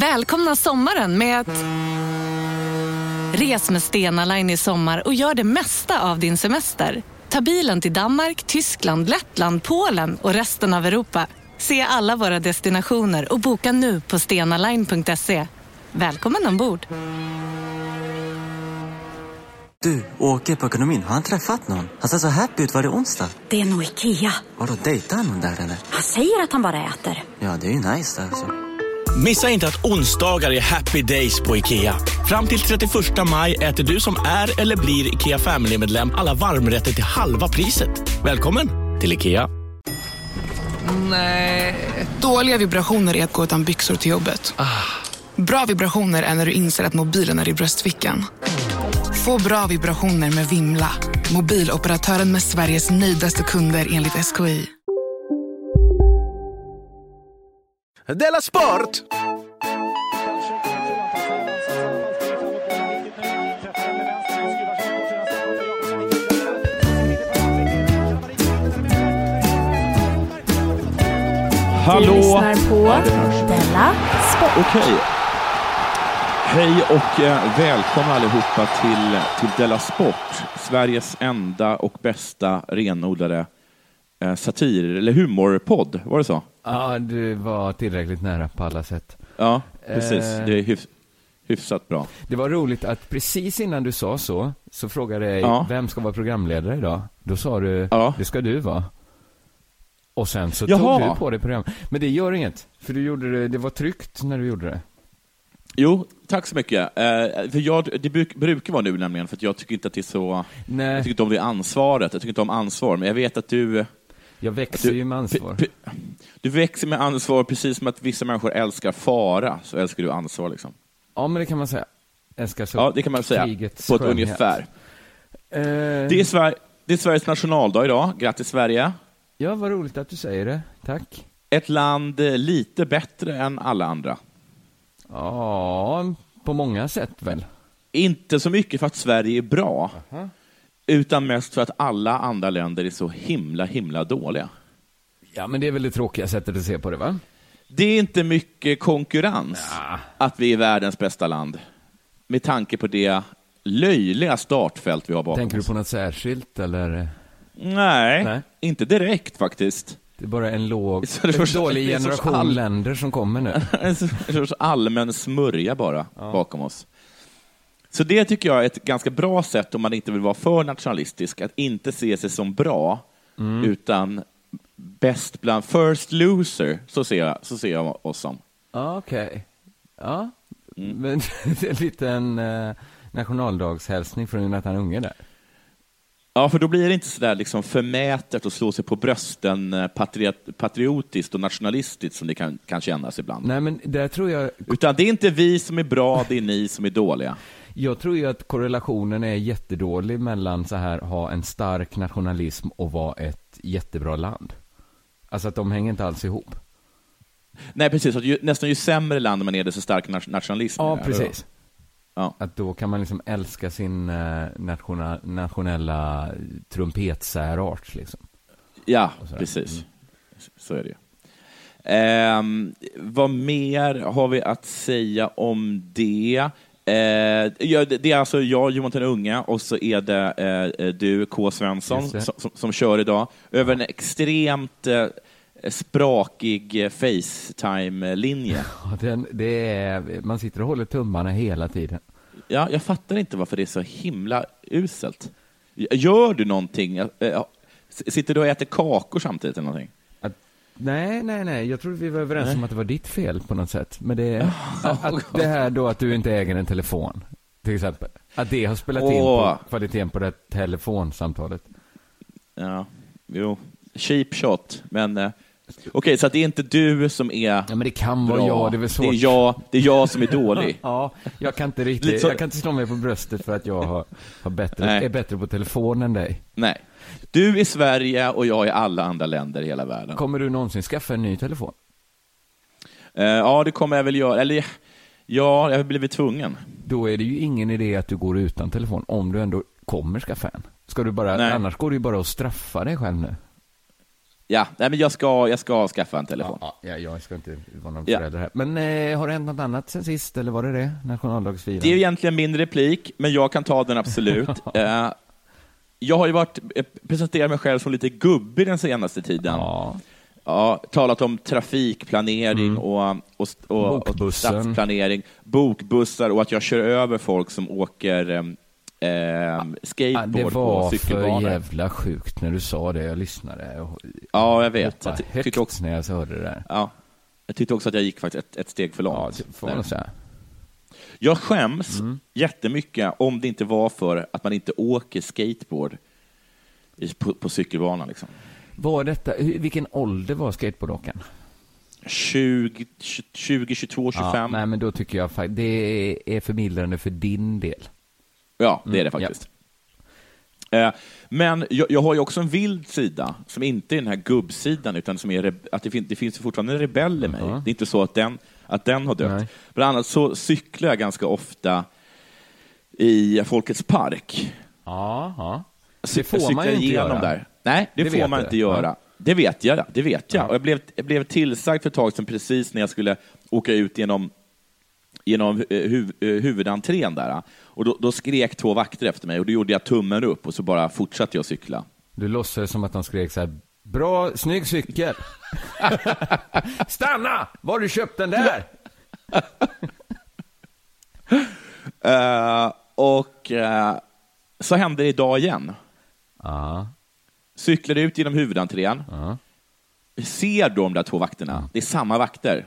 Välkomna sommaren med att... Res med Stena Line i sommar och gör det mesta av din semester. Ta bilen till Danmark, Tyskland, Lettland, Polen och resten av Europa. Se alla våra destinationer och boka nu på stenaline.se. Välkommen ombord! Du, åker på ekonomin. Har han träffat någon? Han ser så happy ut. Var det onsdag? Det är nog Ikea. Har du dejtat någon där eller? Han säger att han bara äter. Ja, det är ju nice alltså. Missa inte att onsdagar är happy days på IKEA. Fram till 31 maj äter du som är eller blir IKEA Family-medlem alla varmrätter till halva priset. Välkommen till IKEA. Nej. Dåliga vibrationer är att gå utan byxor till jobbet. Bra vibrationer är när du inser att mobilen är i bröstfickan. Få bra vibrationer med Vimla. Mobiloperatören med Sveriges nöjdaste kunder enligt SKI. Della Sport! Du Hallå! lyssnar på. Della Sport. Okej. Hej och eh, välkomna allihopa till, till Della Sport, Sveriges enda och bästa renodlade eh, satir eller humorpodd. Var det så? Ja, du var tillräckligt nära på alla sätt. Ja, precis. Eh. Det är hyfs, hyfsat bra. Det var roligt att precis innan du sa så, så frågade jag Ja. vem ska vara programledare idag? Då sa du, Ja. det ska du vara. Och sen så Jaha. tog du på dig program. Men det gör inget, för du gjorde det, det var tryggt när du gjorde det. Jo, tack så mycket. Eh, för jag, det bruk, brukar vara nu nämligen, för att jag tycker inte att det är så... Nej. Jag tycker inte om det ansvaret. Jag tycker inte om ansvar, men jag vet att du... Jag växer Du- ju med ansvar. Du växer med ansvar precis som att vissa människor älskar fara, så älskar du ansvar. Liksom. Ja, men det kan man säga. Älskar så Ja, det kan man säga. krigets På ett skönhet. ungefär. Eh, Det är, Sver- det är Sveriges nationaldag idag. Grattis Sverige. Ja, vad roligt att du säger det. Tack. Ett land eh, lite bättre än alla andra. Ja, på många sätt väl. Inte så mycket för att Sverige är bra, utan mest för att alla andra länder är så himla, himla dåliga. Ja, men det är väl det tråkiga sättet att se på det, va? Det är inte mycket konkurrens att vi är världens bästa land, med tanke på det löjliga startfält vi har bakom Tänker du oss. på något särskilt, eller? Nej, Nej. inte direkt faktiskt. Det är bara en låg, Så det en dålig generation all- länder som kommer nu. En sorts allmän smörja bara bakom oss. Så det tycker jag är ett ganska bra sätt om man inte vill vara för nationalistisk, att inte se sig som bra, utan bäst bland first loser, så ser jag, så ser jag oss som. Ja, okej. Ja, Mm. men det är en liten eh, nationaldagshälsning från Jonathan Unge där. Ja, för då blir det inte sådär liksom förmätet att slå sig på brösten eh, patriot, patriotiskt och nationalistiskt som det kan, kan kännas ibland. Nej, men där tror jag, Utan det är inte vi som är bra, det är ni som är dåliga. Jag tror ju att korrelationen är jättedålig mellan så här, ha en stark nationalism och vara ett jättebra land. Alltså att de hänger inte alls ihop. Nej, precis. Att ju, nästan ju sämre land man är, desto starkare nat- nationalism Ja, precis. Ja. Att då kan man liksom älska sin eh, nationa, nationella trumpetsärart liksom. Ja, precis. Så är det ju. Ehm, vad mer har vi att säga om det? Eh, det är alltså jag, Johan den Unge, och så är det eh, du, K. Svensson, som, som, som kör idag, över en extremt eh, sprakig eh, Facetime-linje. Ja, man sitter och håller tummarna hela tiden. Ja, jag fattar inte varför det är så himla uselt. Gör du någonting? Eh, Sitter du och äter kakor samtidigt eller någonting? Nej, nej, nej. Jag trodde vi var överens om att det var ditt fel på något sätt. Men det, att, att det här då att du inte äger en telefon, till exempel. Att det har spelat in Åh. på kvaliteten på det telefonsamtalet. Ja, jo. Cheap shot, men... Eh, Okej, så att det är inte du som är Ja, men det kan vara bra. jag, det är väl svårt. Det är jag, det är jag som är dålig. Ja, jag kan inte riktigt, så- jag kan inte slå mig på bröstet för att jag har, har bättre, Nej. är bättre på telefon än dig. Nej. Du är Sverige och jag är alla andra länder i hela världen. Kommer du någonsin skaffa en ny telefon? Eh, ja, det kommer jag väl göra. Eller, ja, jag har blivit tvungen. Då är det ju ingen idé att du går utan telefon, om du ändå kommer skaffa en. Ska du bara, Nej. annars går det ju bara att straffa dig själv nu. Ja, nej, men jag ska, jag ska skaffa en telefon. Ja, ja, jag ska inte vara någon Ja. förälder här. Men eh, har det hänt något annat sen sist, eller var det det? Nationaldagsfirandet? Det är egentligen min replik, men jag kan ta den absolut. Eh, jag har ju varit, eh, presenterat mig själv som lite gubbig den senaste tiden. Ja. Ja, talat om trafikplanering och, och, och, och Bokbussen. stadsplanering, bokbussar och att jag kör över folk som åker eh, Ja, skateboard det på var för cykelbanor. jävla sjukt när du sa det. Jag lyssnade och Ja, jag vet. Jag högt också, när jag hörde det där. ja, jag tyckte också att jag gick faktiskt ett, ett steg för Ja, långt. det får man säga. Jag skäms Mm. jättemycket om det inte var för att man inte åker skateboard på, på cykelbanan. Liksom. Var detta, vilken ålder var skateboardåkaren? 20, 20, 22, 25. Ja, nej, men då tycker jag faktiskt, det är förmildrande för din del. Ja, det är det Mm, faktiskt. Eh, Men jag, jag har ju också en vild sida, som inte är den här gubbsidan, utan som är att det, fin- det finns fortfarande en rebell i mig. Ja. Det är inte så att den, att den har dött. Nej. Bland annat så cyklar jag ganska ofta i Folkets park. Ja, ja. Det får man ju inte igenom göra. Där. Nej, det, Det får man du. inte göra. Ja. Det vet jag, det vet jag. Ja. Och jag, blev, jag blev tillsagd för ett tag sedan precis när jag skulle åka ut genom, genom eh, huv, eh, huvudentrén där. Och då, då skrek två vakter efter mig och då gjorde jag tummen upp och så bara fortsatte jag cykla. Du låtsades som att de skrek så här, bra, snygg cykel. Stanna! Var har du köpt den där? Eh, och eh, så hände det idag igen. Ja, Cyklade ut genom huvudentrén. ja. Ser då de där två vakterna. Det är samma vakter.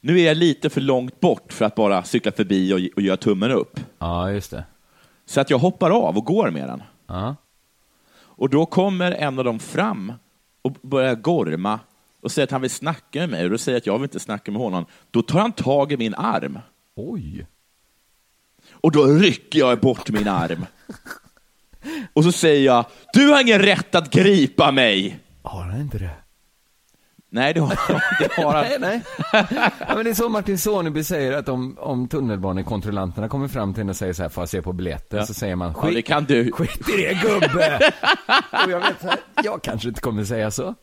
Nu är jag lite för långt bort för att bara cykla förbi och, och göra tummen upp. ja just det. Så att jag hoppar av och går med den. Och då kommer en av dem fram och börjar gorma och säger att han vill snacka med mig. Och då säger jag att jag vill inte snacka med honom. Då tar han tag i min arm. Oj. Och då rycker jag bort min arm. Och så säger jag, du har ingen rätt att gripa mig. Har han inte det? Nej, det har, det har han. Nej, nej. Ja, men det är så Martin Soneby säger att om, om tunnelbanekontrollanterna kommer fram till en och säger så här, får jag se på biljetten? Så säger man, Ja, det skit, kan du. skit i det gubbe! och jag vet så här, jag kanske inte kommer säga så.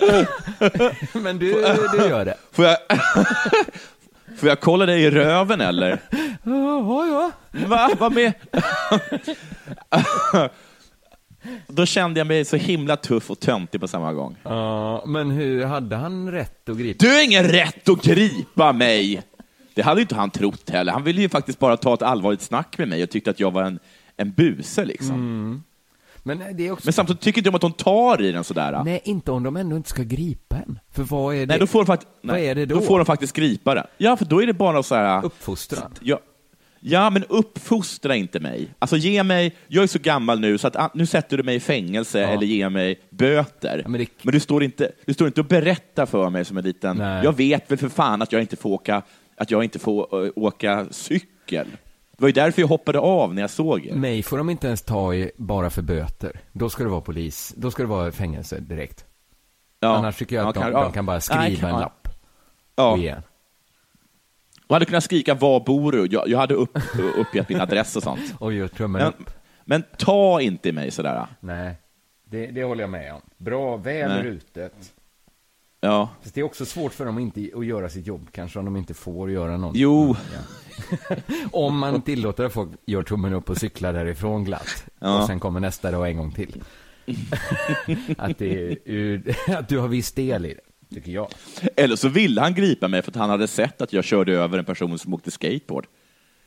men du, du gör det. Får jag, får jag kolla dig i röven eller? Jaha, ja. Va? Vad med? Då kände jag mig så himla tuff och töntig på samma gång. Ja, men hur, hade han rätt att gripa? Du har ingen rätt att gripa mig! Det hade inte han trott heller. Han ville ju faktiskt bara ta ett allvarligt snack med mig och tyckte att jag var en, en buse. Liksom. Men det är också... Men samtidigt tycker inte de att de tar i den sådär. Nej, inte om de ändå inte ska gripa en. För vad är det? Nej, då får de Vad nej, är det då? då får de faktiskt gripa den. Ja, för då är det bara så här... Uppfostran. Ja, ja, men uppfostra inte mig. Alltså ge mig, jag är så gammal nu så att ah, nu sätter du mig i fängelse eller ger mig böter. Ja, men men det- du, står inte, du står inte och berättar för mig som en liten, Nej. jag vet väl för fan att jag inte får åka, att jag inte får eh, åka cykel. Det var ju därför jag hoppade av när jag såg er. Mig får de inte ens ta i bara för böter. Då ska det vara polis. Då ska det vara fängelse direkt. Ja. Annars tycker jag att Ja, de, ja. de kan bara skriva kan- en ja. lapp Ja. och ge en. Och hade kunnat skrika var bor du? Jag, jag hade upp, uppgett min adress och sånt. Och gör tummen Men, upp. men ta inte i mig sådär. Nej, det, det håller jag med om. Bra, väl Nej. rutet. Ja. Fast det är också svårt för dem inte att göra sitt jobb, kanske om de inte får göra någonting. Jo, Om man tillåter att folk gör tummen upp och cyklar därifrån glatt. Ja. Och sen kommer nästa dag en gång till. att, är, att du har viss del i det, tycker jag. Eller så ville han gripa mig för att han hade sett att jag körde över en person som åkte skateboard.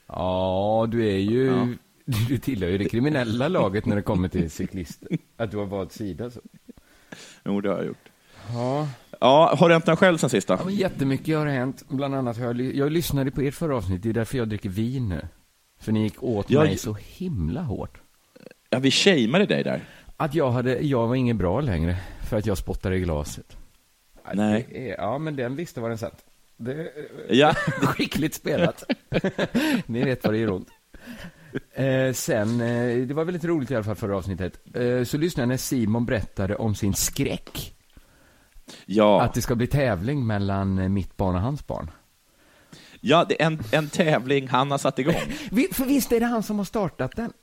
Ja, du är ju... Ja. Du tillhör ju det kriminella laget när det kommer till cyklister. Att du har valt sida så. Jo, det har jag gjort. Ja. Ja, har du hämtat själv sen sista? ja jättemycket har hänt. Bland annat har jag, jag lyssnade på ert förra avsnitt, det är därför jag dricker vin nu. För ni gick åt Ja, mig så himla hårt. Ja, vi shameade dig där. Att jag hade, jag var ingen bra längre, för att jag spottade i glaset. Nej. är- Ja, men den visste var den satt. Det, Ja, skickligt spelat. Ni vet vad det gör ont. Eh, sen, eh, det var väldigt roligt i alla fall förra avsnittet. Eh, så lyssnade jag när Simon berättade om sin skräck. ja. Att det ska bli tävling mellan eh, mitt barn och hans barn. ja det är en, en tävling han har satt igång. För visst är det han som har startat den?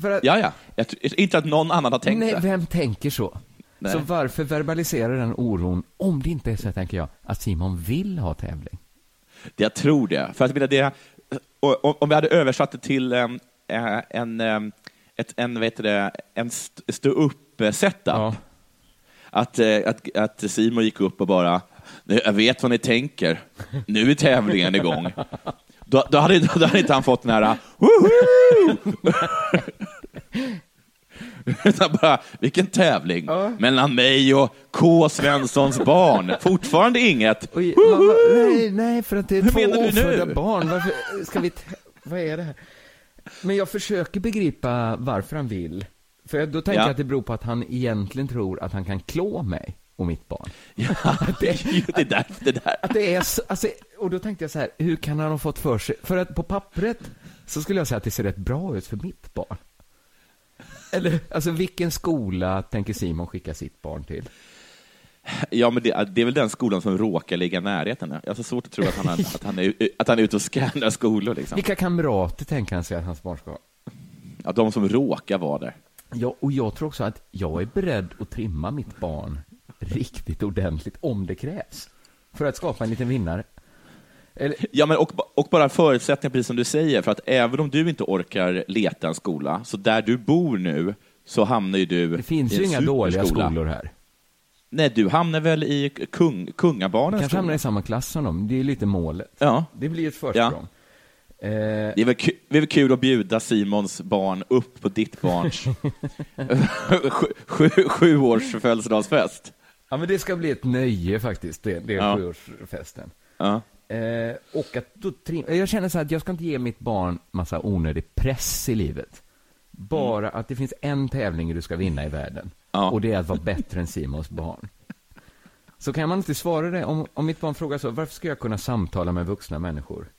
För att, Ja, ja. Inte att någon annan har tänkt nej, det. vem tänker så? Nej. Så varför verbalisera den oron om det inte är så, tänker jag, att Simon vill ha tävling? Jag tror det. För att det om vi hade översatt det till em, eh, en, em, ett, en, vet det, en st- stå-upp-setup. Att, eh, att, att Simon gick upp och bara, "Nu, jag vet vad ni tänker, nu är tävlingen igång. Då, då, hade, då hade inte han fått den här, woho! Utan bara, vilken tävling mellan mig och K. Svenssons barn. Fortfarande inget. Oj, mamma, nej, nej, för att det är Hur två ofödda barn. Varför ska vi... Vad är det här? Men jag försöker begripa varför han vill. För då tänker Ja. jag att det beror på att han egentligen tror att han kan klå mig och mitt barn. Ja, det, det, där, det där. Att det är så, alltså, och då tänkte jag så här, hur kan han ha fått för sig, för att på pappret så skulle jag säga att det ser rätt bra ut för mitt barn. Eller, alltså vilken skola tänker Simon skicka sitt barn till? Ja, men det, det är väl den skolan som råkar ligga i närheten. Jag har så svårt att tro att han, är, att han, är, att han är ute och scannar skolor. Liksom. Vilka kamrater tänker han sig att hans barn ska ha? Ja, de som råkar vara där. Ja, och jag tror också att jag är beredd att trimma mitt barn riktigt ordentligt om det krävs. För att skapa en liten vinnare. Eller, Ja, men och, och bara förutsättningar, precis som du säger, för att även om du inte orkar leta en skola, så där du bor nu, så hamnar ju du det finns i ju inga dåliga skolor här. Nej, du hamnar väl i kung, kungabarnens Kanske skola? hamnar i samma klass som dem, det är lite målet. Ja. Det blir ett försprång. Eh, Det är, väl kul, det är väl kul att bjuda Simons barn upp på ditt barns sju, sju, sju års födelsedagsfest. ja, men det ska bli ett nöje faktiskt, det, det är Ja. sjuårsfesten. Ja. Eh, och att då jag känner så här att jag ska inte ge mitt barn massa onödig press i livet. Bara att det finns en tävling du ska vinna i världen. Ja. Och det är att vara bättre än Simons barn. Så kan man inte svara det, om, om mitt barn frågar så, varför ska jag kunna samtala med vuxna människor?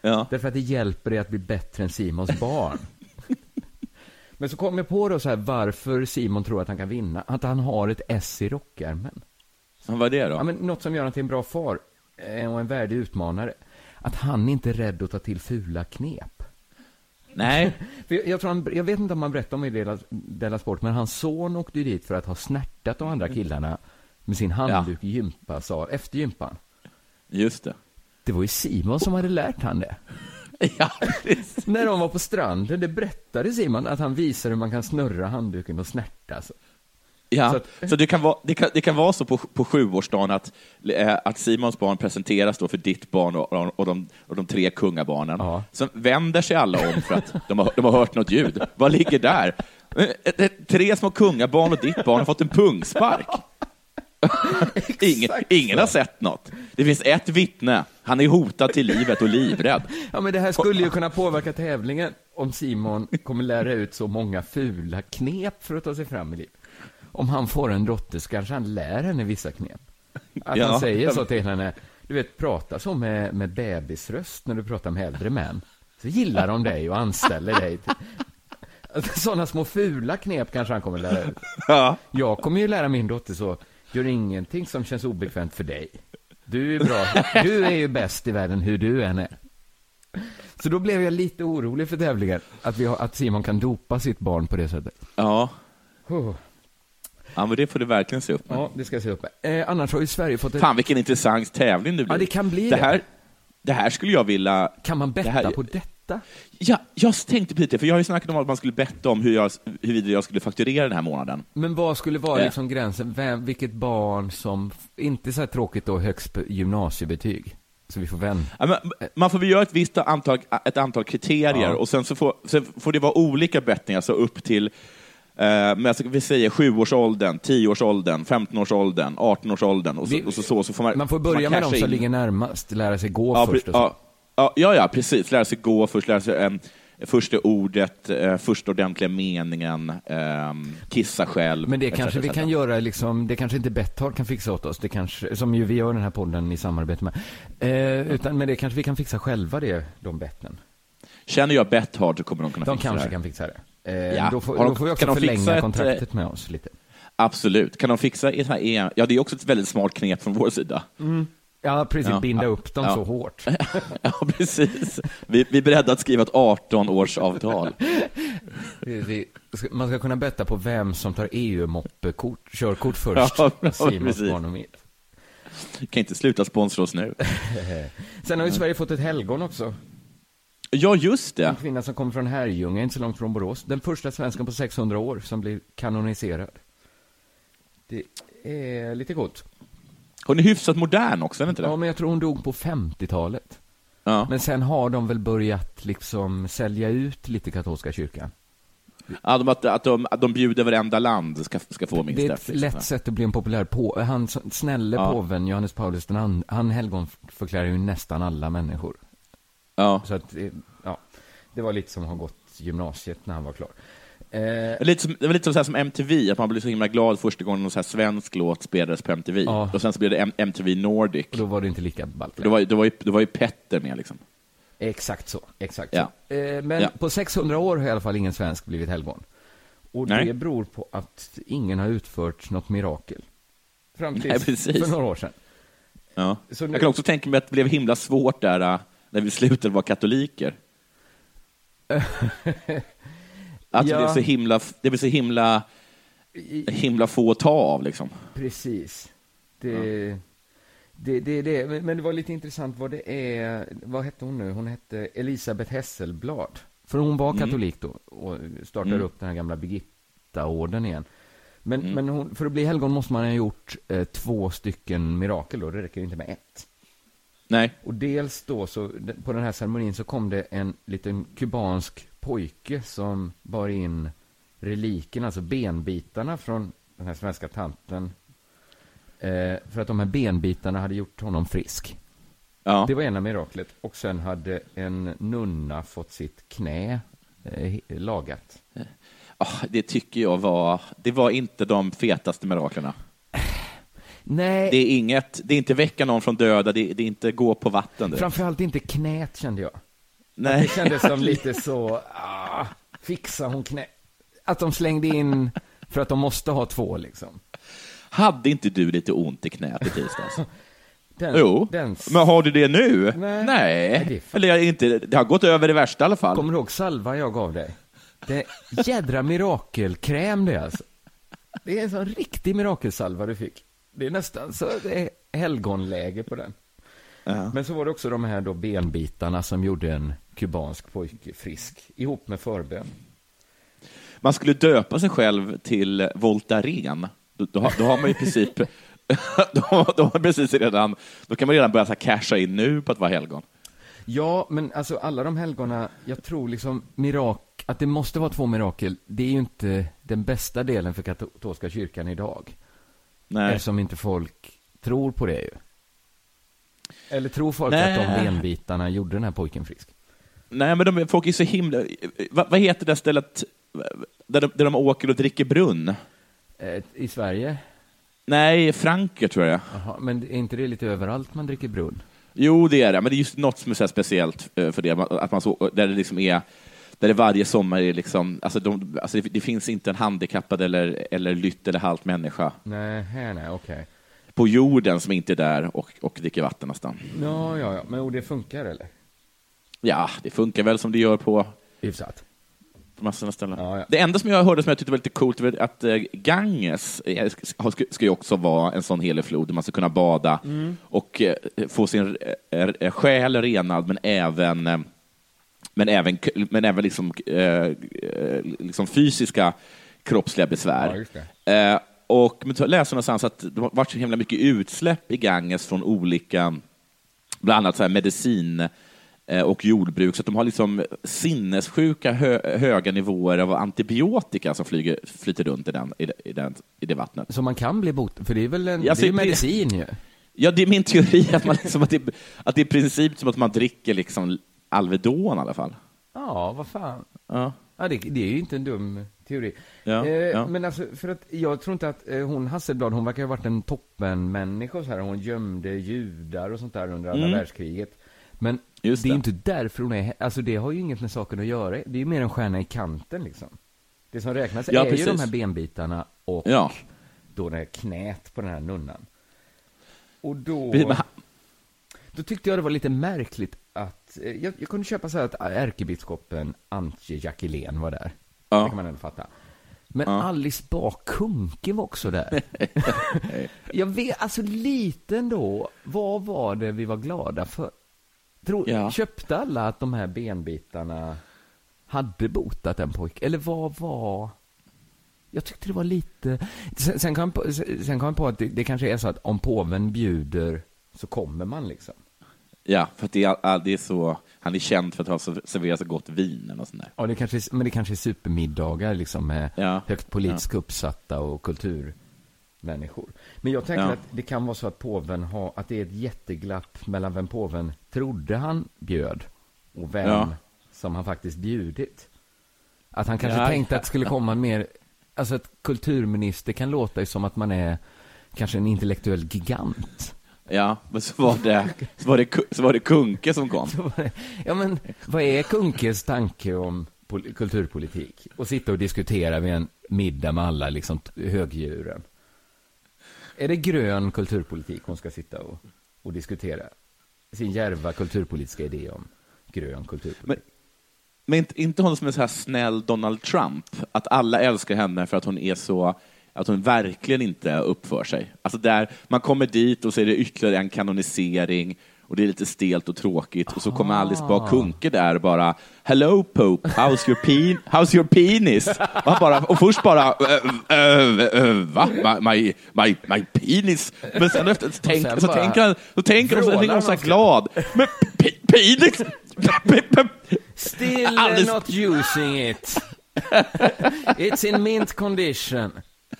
Ja. Därför att det hjälper dig att bli bättre än Simons barn. Men så kom jag på då så här, varför Simon tror att han kan vinna. Att han har ett S i rockärmen. Vad är det då? Ja, men något som gör honom till en bra far och en värdig utmanare. Att han inte är rädd att ta till fula knep. Nej. För jag, jag, tror han, jag vet inte om man berättar om i Della, Della Sport, men hans son åkte ju dit för att ha snärtat de andra killarna med sin handduk i gympasal, efter gympan. Just det. Det var ju Simon som hade lärt han det. Ja, När de var på stranden, det berättade Simon att han visade hur man kan snurra handduken och snärta. Så. Ja, Så så, att- det, kan vara, det, kan, det kan vara så på, på sjuårsdagen att, eh, att Simons barn presenteras då för ditt barn och, och, och, de, och de tre kungabarnen. Ja. Sen vänder sig alla om för att de har, de har hört något ljud. Vad ligger där? Eh, eh, Tre små kungabarn och ditt barn har fått en pungspark. ingen, ingen har sett något. Det finns ett vittne. Han är hotad till livet och livrädd. Ja, men det här skulle ju kunna påverka tävlingen om Simon kommer lära ut så många fula knep för att ta sig fram i livet. Om han får en dotter så kanske han lär henne vissa knep. Att Ja. han säger så till henne, du vet, prata så med, med bebisröst när du pratar med äldre män. Så gillar de dig och anställer dig. Sådana små fula knep kanske han kommer lära ut. Ja. Jag kommer ju lära min dotter så, gör ingenting som känns obekvämt för dig. Du är bra, du är ju bäst i världen hur du än är. Så då blev jag lite orolig för tävlingen, att, vi har, att Simon kan dopa sitt barn på det sättet. Ja. Oh. Ja, men det får du verkligen se upp med. Ja, det ska jag se upp med. Eh, annars har ju Sverige fått ett... Fan, vilken intressant tävling det blir. Ja, det kan bli det. Här, det här skulle jag vilja... Kan man betta det här- på detta? Ja, jag tänkte på det, för jag har ju snackat om att man skulle betta om hur jag, huruvida jag skulle fakturera den här månaden. Men vad skulle vara Ja. liksom gränsen? Vem, vilket barn som, inte så här tråkigt då, högst gymnasiebetyg? Så vi får. Ja, men Man får väl göra ett visst antal, ett antal kriterier Ja. och sen så får, sen får det vara olika bettningar, så upp till eh, men jag ska, vi säger 7-årsåldern, 10-årsåldern, 15-årsåldern, 18-årsåldern och så, och så, så, så får man Man får börja med casha de som in. ligger närmast, lära sig gå ja, först och så. ja, ja, precis. Lära sig gå först, lära sig eh, första ordet, eh, första ordentliga meningen, eh, kissa själv. Men det kanske vi kan göra, liksom, det kanske inte Betthard kan fixa åt oss, det kanske, som ju vi gör den här podden i samarbete med. Eh, utan, men det kanske vi kan fixa själva, det, de betten. Känner jag Betthard så kommer de kunna De fixa kanske det här. kan fixa det. Eh, Ja. då, får, de- då får vi kan också förlänga ett, kontraktet med oss lite. Absolut. Kan de fixa ett här EM? Ja, det är också ett väldigt smart knep från vår sida. Ja, precis, Ja. binda upp dem Ja. så hårt. ja, precis. Vi, vi är beredda att skriva ett 18-årsavtal. Det- det- Man ska kunna betta på vem som tar EU-moppekort, körkort först. Ja, precis. mitt. Kan inte sluta sponsra oss nu. Sen har ju Sverige fått ett helgon också. Ja, just det. En kvinna som kommer från Herrljunga, inte så långt från Borås. Den första svensken på 600 år som blir kanoniserad. Det är lite gott. Hon är hyfsat modern också, är inte det? Ja, men jag tror hon dog på 50-talet. Ja. Men sen har de väl börjat liksom sälja ut lite katolska kyrkan. Ja, de, att, att, de, att de bjuder varenda land ska, ska få minst Det är ett. ett liksom. lätt sätt att bli en populär på. Han snälle Ja. påven Johannes Paulus den and- han helgonförklarar ju nästan alla människor. Ja. Så att, eh, ja, det var lite som att ha gått gymnasiet när han var klar. Eh, Lite som, det var lite som, så som MTV, att man blev så himla glad första gången någon så här svensk låt spelades på MTV. Ja. Och sen så blev det M- MTV Nordic. och då var det inte lika ballt. Då var, då, var ju, då var ju Petter med liksom. Exakt så, exakt Ja. så. Eh, men Ja. på 600 år har i alla fall ingen svensk blivit helgon. Och Nej. det beror på att ingen har utfört något mirakel. Fram till för några år sedan. Ja. Nu- Jag kan också tänka mig att det blev himla svårt där äh, när vi slutade vara katoliker. Att det Ja. blev så himla, det blev så himla, himla få att ta av liksom. Precis. Det, det, det, det, men- men det var lite intressant vad det är, vad hette hon nu? Hon hette Elisabeth Hesselblad. För hon var katolik då och startade Mm. upp den här gamla Birgitta-orden igen. Men, Mm. men hon, för att bli helgon måste man ha gjort eh, två stycken mirakel då, det räcker inte med ett. Nej. Och dels då så, på den här ceremonin så kom det en liten kubansk pojke som bar in reliken, alltså benbitarna från den här svenska tanten. Eh, för att de här benbitarna hade gjort honom frisk. Ja. Det var ena miraklet. Och sen hade en nunna fått sitt knä eh, lagat. Ah, det tycker jag var, det var inte de fetaste miraklerna. Nej, Det är inget, det är inte väcka någon från döda, det är, det är inte gå på vatten. direkt. framförallt inte knät kände jag. Nej. Det kändes som lite så, ah, fixa hon knä. Att de slängde in för att de måste ha två liksom. Hade inte du lite ont i knät i tisdags? Den, Jo, Den, men har du det nu? Nej. Nej. Nej, det Eller inte, det har gått över det värsta i alla fall. Kommer du ihåg salva jag gav dig? Det är jädra mirakelkräm det alltså. Det är en sån riktig mirakelsalva du fick. Det är nästan så det är helgonläge på den. Ja. Men så var det också de här då benbitarna som gjorde en kubansk pojke frisk, ihop med förbön. Man skulle döpa sig själv till Voltaren. Då, då, har- då har man i princip, då, då har man precis redan, då kan man redan börja så casha in nu på att vara helgon. Ja, men alltså alla de helgona, jag tror liksom mirak, att det måste vara två mirakel, det är ju inte den bästa delen för katolska kyrkan idag. Nej. Eftersom inte folk tror på det ju. Eller tror folk Nej. att de benbitarna gjorde den här pojken frisk? Nej, men de, folk är så himla... Vad, vad heter det stället där de, där de åker och dricker brunn? Eh, I Sverige? Nej, Frankrike tror jag. Jaha, men är inte det lite överallt man dricker brunn? Jo, det är det, men det är just något som är speciellt eh, för det, att man så, där det liksom är där det varje sommar är liksom, alltså, de, alltså det, det finns inte en handikappad eller, eller lytt eller halt människa Nej, nej, okej. på jorden som inte är där och, och dricker vatten nästan. Ja, ja, ja, men och det funkar eller? Ja, det funkar väl som det gör på, Hyfsat. på massor av ställen. Ja, ja. Det enda som jag hörde som jag tyckte var lite coolt var att eh, Ganges eh, ska, ju också vara en sån helig flod där man ska kunna bada Mm. och eh, få sin själ renad, men även men även, men även liksom, eh, eh, liksom fysiska kroppsliga besvär. Ja. Eh, och men läste någonstans att det har varit så himla mycket utsläpp i Ganges från olika, bland annat så här medicin eh, och jordbruk, så att de har liksom sinnessjuka hö, höga nivåer av antibiotika som flyger, flyter runt i, den, i, det- i, den, i det vattnet. Så man kan bli bot, för det är väl en, Ja, det är ju så det- medicin ju. Ja, det är min teori, att, man liksom, att, det, att det är i princip som att man dricker liksom Alvedon i alla fall. Ja, vad fan. Ja. Ja, det, det är ju inte en dum teori. Ja, eh, ja. Men alltså, för att jag tror inte att eh, hon Hasselblad, hon verkar ha varit en toppenmänniska och så här. Hon gömde judar och sånt där under andra Mm. världskriget. Men Just det är ju det. inte därför hon är, alltså det har ju inget med saken att göra. Det är ju mer en stjärna i kanten liksom. Det som räknas Ja, är ju precis. de här benbitarna och Ja. då det här knät på den här nunnan. Och då... Då tyckte jag det var lite märkligt att, eh, jag, jag kunde köpa så här att ärkebiskopen Antje Jackelén var där. Ja. Det kan man ändå fatta. Men Alice Bah Kuhnke var också där. jag vet, alltså lite ändå, vad var det vi var glada för? Tror, Ja. Köpte alla att de här benbitarna hade botat en pojke? Eller vad var... Jag tyckte det var lite... Sen, sen, kom, jag på, sen kom jag på att det, det kanske är så att om påven bjuder så kommer man liksom. Ja, för att det är, det är så, han är känd för att ha serverat så gott vin eller sånt där. Ja, det kanske, men det kanske är supermiddagar liksom med Ja. högt politiskt uppsatta och kulturmänniskor. Men jag tänker Ja. att det kan vara så att påven har, att det är ett jätteglapp mellan vem påven trodde han bjöd och vem Ja. som han faktiskt bjudit. Att han kanske Ja, tänkte ja. att det skulle komma mer, alltså att kulturminister kan låta ju som att man är kanske en intellektuell gigant. Ja, men så var det, så var det, så var det Kunke som kom. Ja, men vad är Kunkes tanke om pol- kulturpolitik? Och sitta och diskutera vid en middag med alla liksom högdjuren. Är det grön kulturpolitik hon ska sitta och, och diskutera? Sin djärva kulturpolitiska idé om grön kulturpolitik. Men, men inte, inte hon som är så här snäll Donald Trump, att alla älskar henne för att hon är så att hon verkligen inte uppför sig. Alltså där, man kommer dit och så är det ytterligare en kanonisering och det är lite stelt och tråkigt och så kommer Alice Bah Kuhnke där och bara Hello Pope, how's your, pen how's your penis? Och, han bara, och först bara "Eh, eh, eh, va? My, my, my, penis? Men sen efter så, tänk, så tänker han, så tänker hon så tänker hon så här han. glad. Men pe- penis? Pe- pe- Still Alice- not using it. It's in mint condition.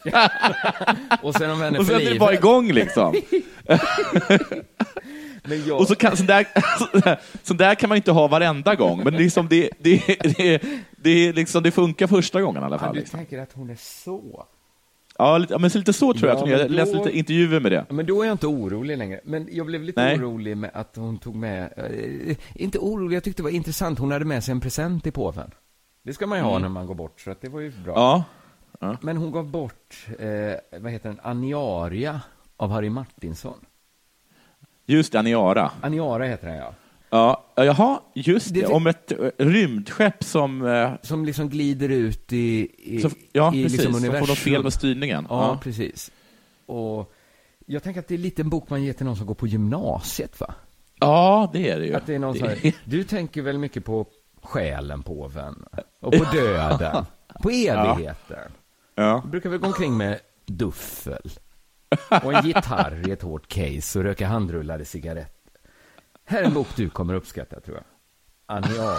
och sen om henne Och för sen är det livet. bara igång liksom. Men jag... Och så kan, så, där, så där kan man inte ha varenda gång, men liksom det, det, det, det, är liksom, det funkar första gången i alla Ja, fall. du Liksom. tänker att hon är så? Ja, lite, ja, men så lite så tror jag Ja, att hon är. Jag läste då- lite intervjuer med det. Ja, Men då är jag inte orolig längre. Men jag blev lite Nej. orolig med att hon tog med, eh, inte orolig, jag tyckte det var intressant, hon hade med sig en present till påven. Det ska man ju ha när man går bort, så att det var ju bra. Ja, Men hon gav bort, eh, vad heter den, Aniaria av Harry Martinsson. just det, Aniara. Aniara heter den ja. Ja, ja, jaha, just det. Det- Om ett eh, rymdskepp som... eh, Som liksom glider ut i, i, Så, ja, i precis. liksom som får universum. något fel med styrningen. Ja, Ja. precis. Och jag tänker att det är lite en bok man ger till någon som går på gymnasiet, va? ja, det är det ju. Att det är någon Det- här, du tänker väl mycket på själen påven och på döden, på evigheten. Ja. Du brukar väl gå omkring med duffel och en gitarr i ett hårt case och röka handrullade cigaretter. Här är en bok du kommer uppskatta, tror jag. Anja.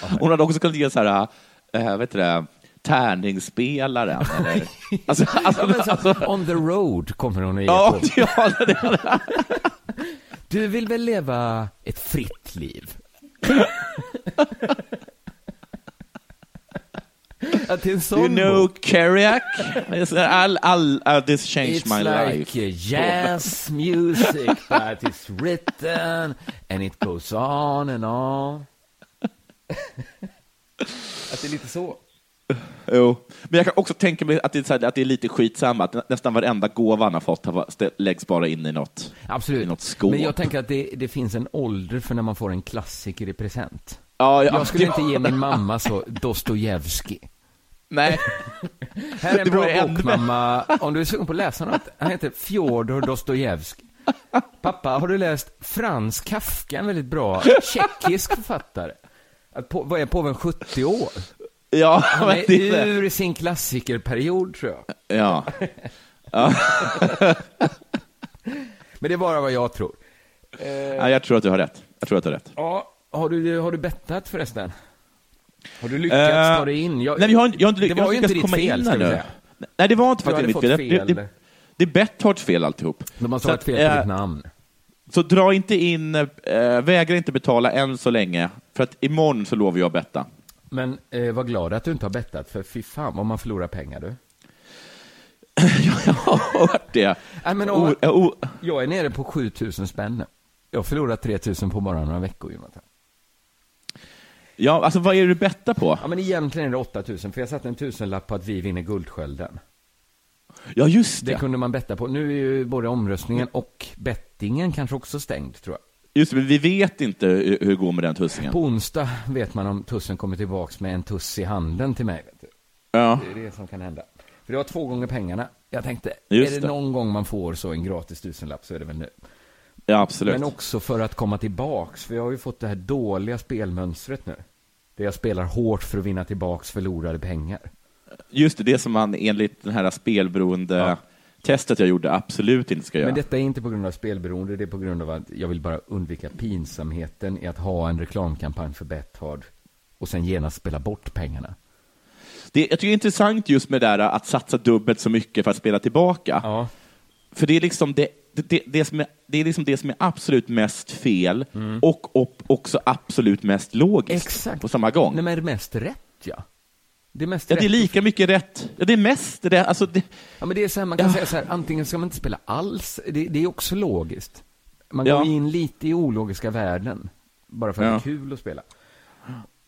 Hon hade också kunnat ge så här, äh, vet du det, tärningsspelaren. Eller, alltså, alltså, Ja, så, alltså, on the road kommer hon att ge ja, på. ja, det, det, Du vill väl leva ett fritt liv? Att det är en sån you know. Kerouac? I'll, I'll, uh, this changed It's my like life. uh, jazz music, but it's written and it goes on and on. Att det är lite så. Jo. Men jag kan också tänka mig att det är, så här, att det är lite skitsamma, att nä- nästan varenda gåva han har fått har läggs bara in i något, i Absolut. något skåp. Men jag tänker att det, det finns en ålder för när man får en klassiker i present. ja, ja, Jag skulle ja, inte ge min mamma så Dostojevskij. Nej, Här är en Det bra bok, mamma. Om du är sugen på att läsa något. Han heter Fjodor Dostojevskij. Pappa, har du läst Frans Kafka, en väldigt bra tjeckisk författare? Att på, vad är påven 70 år? ja, Han men är det är det. ur sin klassikerperiod, tror jag. Ja. Men det är bara vad jag tror. ja, jag tror att du har rätt. Jag tror att du har rätt. Ja, har du, har du bettat förresten? Har du lyckats Eh, ta dig in? Jag, Nej, vi har, jag har inte, det jag var har ju inte ditt fel, ska vi säga. Nej, det var inte faktiskt mitt fått fel. Det, fel. det, det är Betthardts fel alltihop. De måste Så ha ett att, fel på eh, ditt namn. Så dra inte in, äh, vägra inte betala än så länge, för att imorgon så lovar jag att betta. Men eh, var glad att du inte har bettat, för fy fan vad man förlorar pengar du. jag har hört det. Nej, men, och, jag är nere på 7000 spänn. Jag har förlorat 3000 på bara några veckor, Jonathan. Ja, alltså vad är det du bettar på? Ja, men egentligen är det 8000, för jag satte en tusenlapp på att vi vinner Guldskölden. Ja, just Det det. kunde man betta på. Nu är ju både omröstningen och bettingen kanske också stängd, tror jag. Just det, men vi vet inte hur hur det går med den tussingen. På onsdag vet man om tussen kommer tillbaks med en tuss i handen till mig. Vet du. Ja. Det är det som kan hända. För det var två gånger pengarna. Jag tänkte, Just är det, det. någon gång man får så en gratis tusenlapp så är det väl nu. Ja, absolut. Men också för att komma tillbaks, för jag har ju fått det här dåliga spelmönstret nu. Där jag spelar hårt för att vinna tillbaks förlorade pengar. Just det, det som man enligt den här spelberoende testet jag gjorde absolut inte ska göra. Men detta är inte på grund av spelberoende, det är på grund av att jag vill bara undvika pinsamheten i att ha en reklamkampanj för Bethard och sen genast spela bort pengarna. Det, jag tycker det är intressant just med det där att satsa dubbelt så mycket för att spela tillbaka. Ja. För det är liksom det, det, det, det, som är, det är liksom det som är absolut mest fel och, och också absolut mest logiskt Exakt. på samma gång. Nej men det är mest rätt ja. Det är mest ja, rätt. det är lika mycket rätt. Ja, det är mest det. Alltså, det Ja, men det är så här, man kan Ja. säga så här, antingen ska man inte spela alls, det, det är också logiskt. Man Ja. går in lite i ologiska världen, bara för att Ja. det är kul att spela.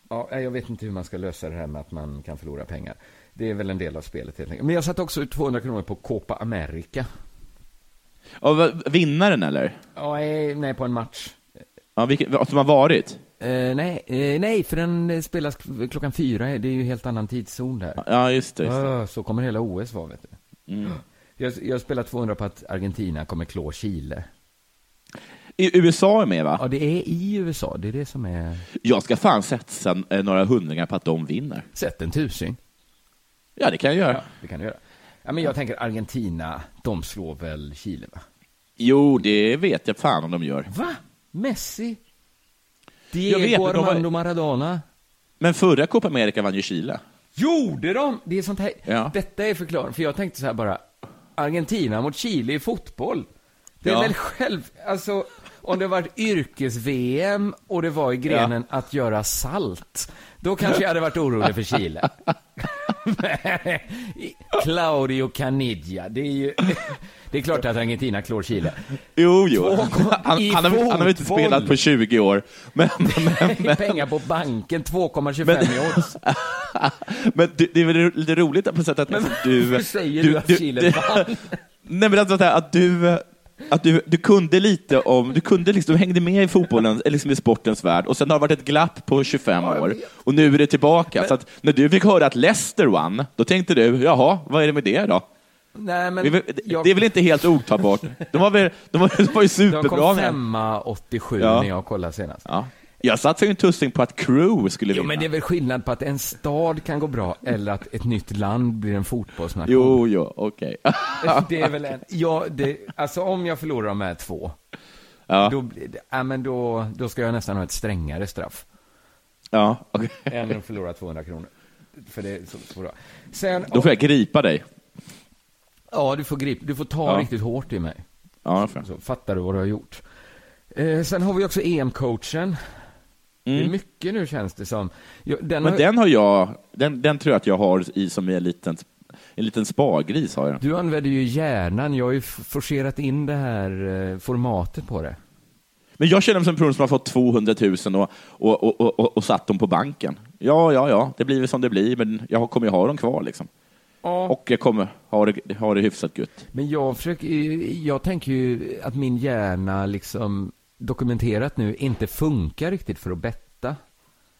Ja, jag vet inte hur man ska lösa det här med att man kan förlora pengar. Det är väl en del av spelet helt enkelt. Men jag satte också ut 200 kronor på Copa America. Vad- vinnaren eller? Ja, nej, på en match. Ja, vilken, som har varit? Eh, nej, eh, nej, för den spelas klockan fyra, det är ju helt annan tidszon där. Ja, just det. Just det. Ah, så kommer hela OS vara, vet du. Mm. Jag, jag spelar 200 på att Argentina kommer klå Chile. I USA är med va? Ja, det är i USA, det är det som är... Jag ska fan satsa eh, några hundringar på att de vinner. Sätt en tusing. Ja, det kan jag göra. Ja, det kan du göra. Ja, men jag tänker Argentina, de slår väl Chile, va? Jo, det vet jag fan om de gör. Va? Messi? Jag vet, Diego men de var- Armando Maradona? Men förra Copa America vann ju Chile. Gjorde de? Det är sånt här... Ja. Detta är förklaringen, för jag tänkte så här bara, Argentina mot Chile i fotboll. Det är Ja. väl själv, alltså, om det varit yrkes-VM och det var i grenen att göra salt, då kanske jag hade varit orolig för Chile. Claudio Caniggia, det är ju, det är klart att Argentina klår Chile. Jo, jo. Han, han, har, han har inte spelat på 20 år. Men, men, men, Pengar på banken, 2,25 i odds. men det, det är väl lite roligt på sätt att Men du... varför säger du att Chile vann? Nej, men alltså, att du... Att du, du kunde lite om, du kunde liksom, du hängde med i fotbollen, eller liksom i sportens värld, och sen har det varit ett glapp på 25 Ja, jag år, och nu är det tillbaka. Så att när du fick höra att Leicester vann, då tänkte du, jaha, vad är det med det då? Nej, men Det är väl, jag- det är väl inte helt otagbart? De var, väl, de var, de var ju De superbra. kom när- femma 87 Ja. när jag kollade senast. Ja. Jag satte ju en tussing på att Crew skulle vinna. Jo, men det är väl skillnad på att en stad kan gå bra eller att ett nytt land blir en fotbollsnation. Jo, jo, okej. Det är väl en, ja, det, alltså om jag förlorar de här två, Ja, då, ja, men då, då ska jag nästan ha ett strängare straff ja, okej. än att förlora 200 kronor. För det är så, så bra. Sen, Då får jag gripa dig. ja, du får grip, du får ta Ja. riktigt hårt i mig. Ja. Så fattar du vad du har gjort. Eh, sen har vi också EM-coachen. Det är Mm. mycket nu känns det som. Den Men har, den har jag, den, den tror jag att jag har i som en liten, en liten spagris har jag. Du använder ju hjärnan. Jag har ju forcerat in det här eh, formatet på det. Men jag känner mig som en person som har fått 200 000 och, och, och, och, och, och satt dem på banken. Ja, ja, ja, det blir väl som det blir, men jag kommer ju ha dem kvar liksom. Och jag kommer ha det, ha det hyfsat gött. Men jag försöker jag tänker ju att min hjärna liksom dokumenterat nu inte funkar riktigt för att betta.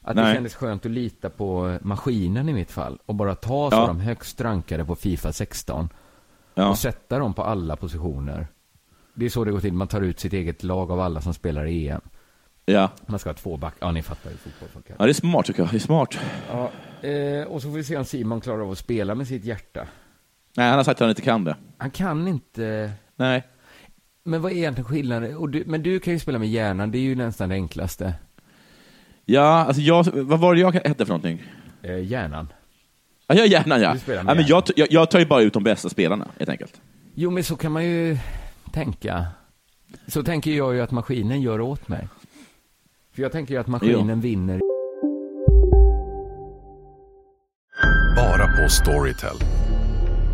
Att det Nej. kändes skönt att lita på maskinen i mitt fall och bara ta så Ja. de högst rankade på Fifa 16 Ja. och sätta dem på alla positioner. Det är så det går till. Man tar ut sitt eget lag av alla som spelar i EM. Ja. Man ska ha två back. Ja, ni fattar hur fotboll funkar. ja, det är smart tycker jag. Det är smart. Ja, eh, och så får vi se om Simon klarar av att spela med sitt hjärta. Nej, han har sagt att han inte kan det. Han kan inte... Nej. Men vad är egentligen skillnaden? Och du, men du kan ju spela med hjärnan, det är ju nästan det enklaste. Ja, alltså jag, vad var det jag hette för någonting? Eh, hjärnan. Ja, jag gärna ja. Du spelar med ja men jag, jag, jag tar ju bara ut de bästa spelarna, helt enkelt. Jo, men så kan man ju tänka. Så tänker jag ju att maskinen gör åt mig. För jag tänker ju att maskinen vinner. Bara på Storytel.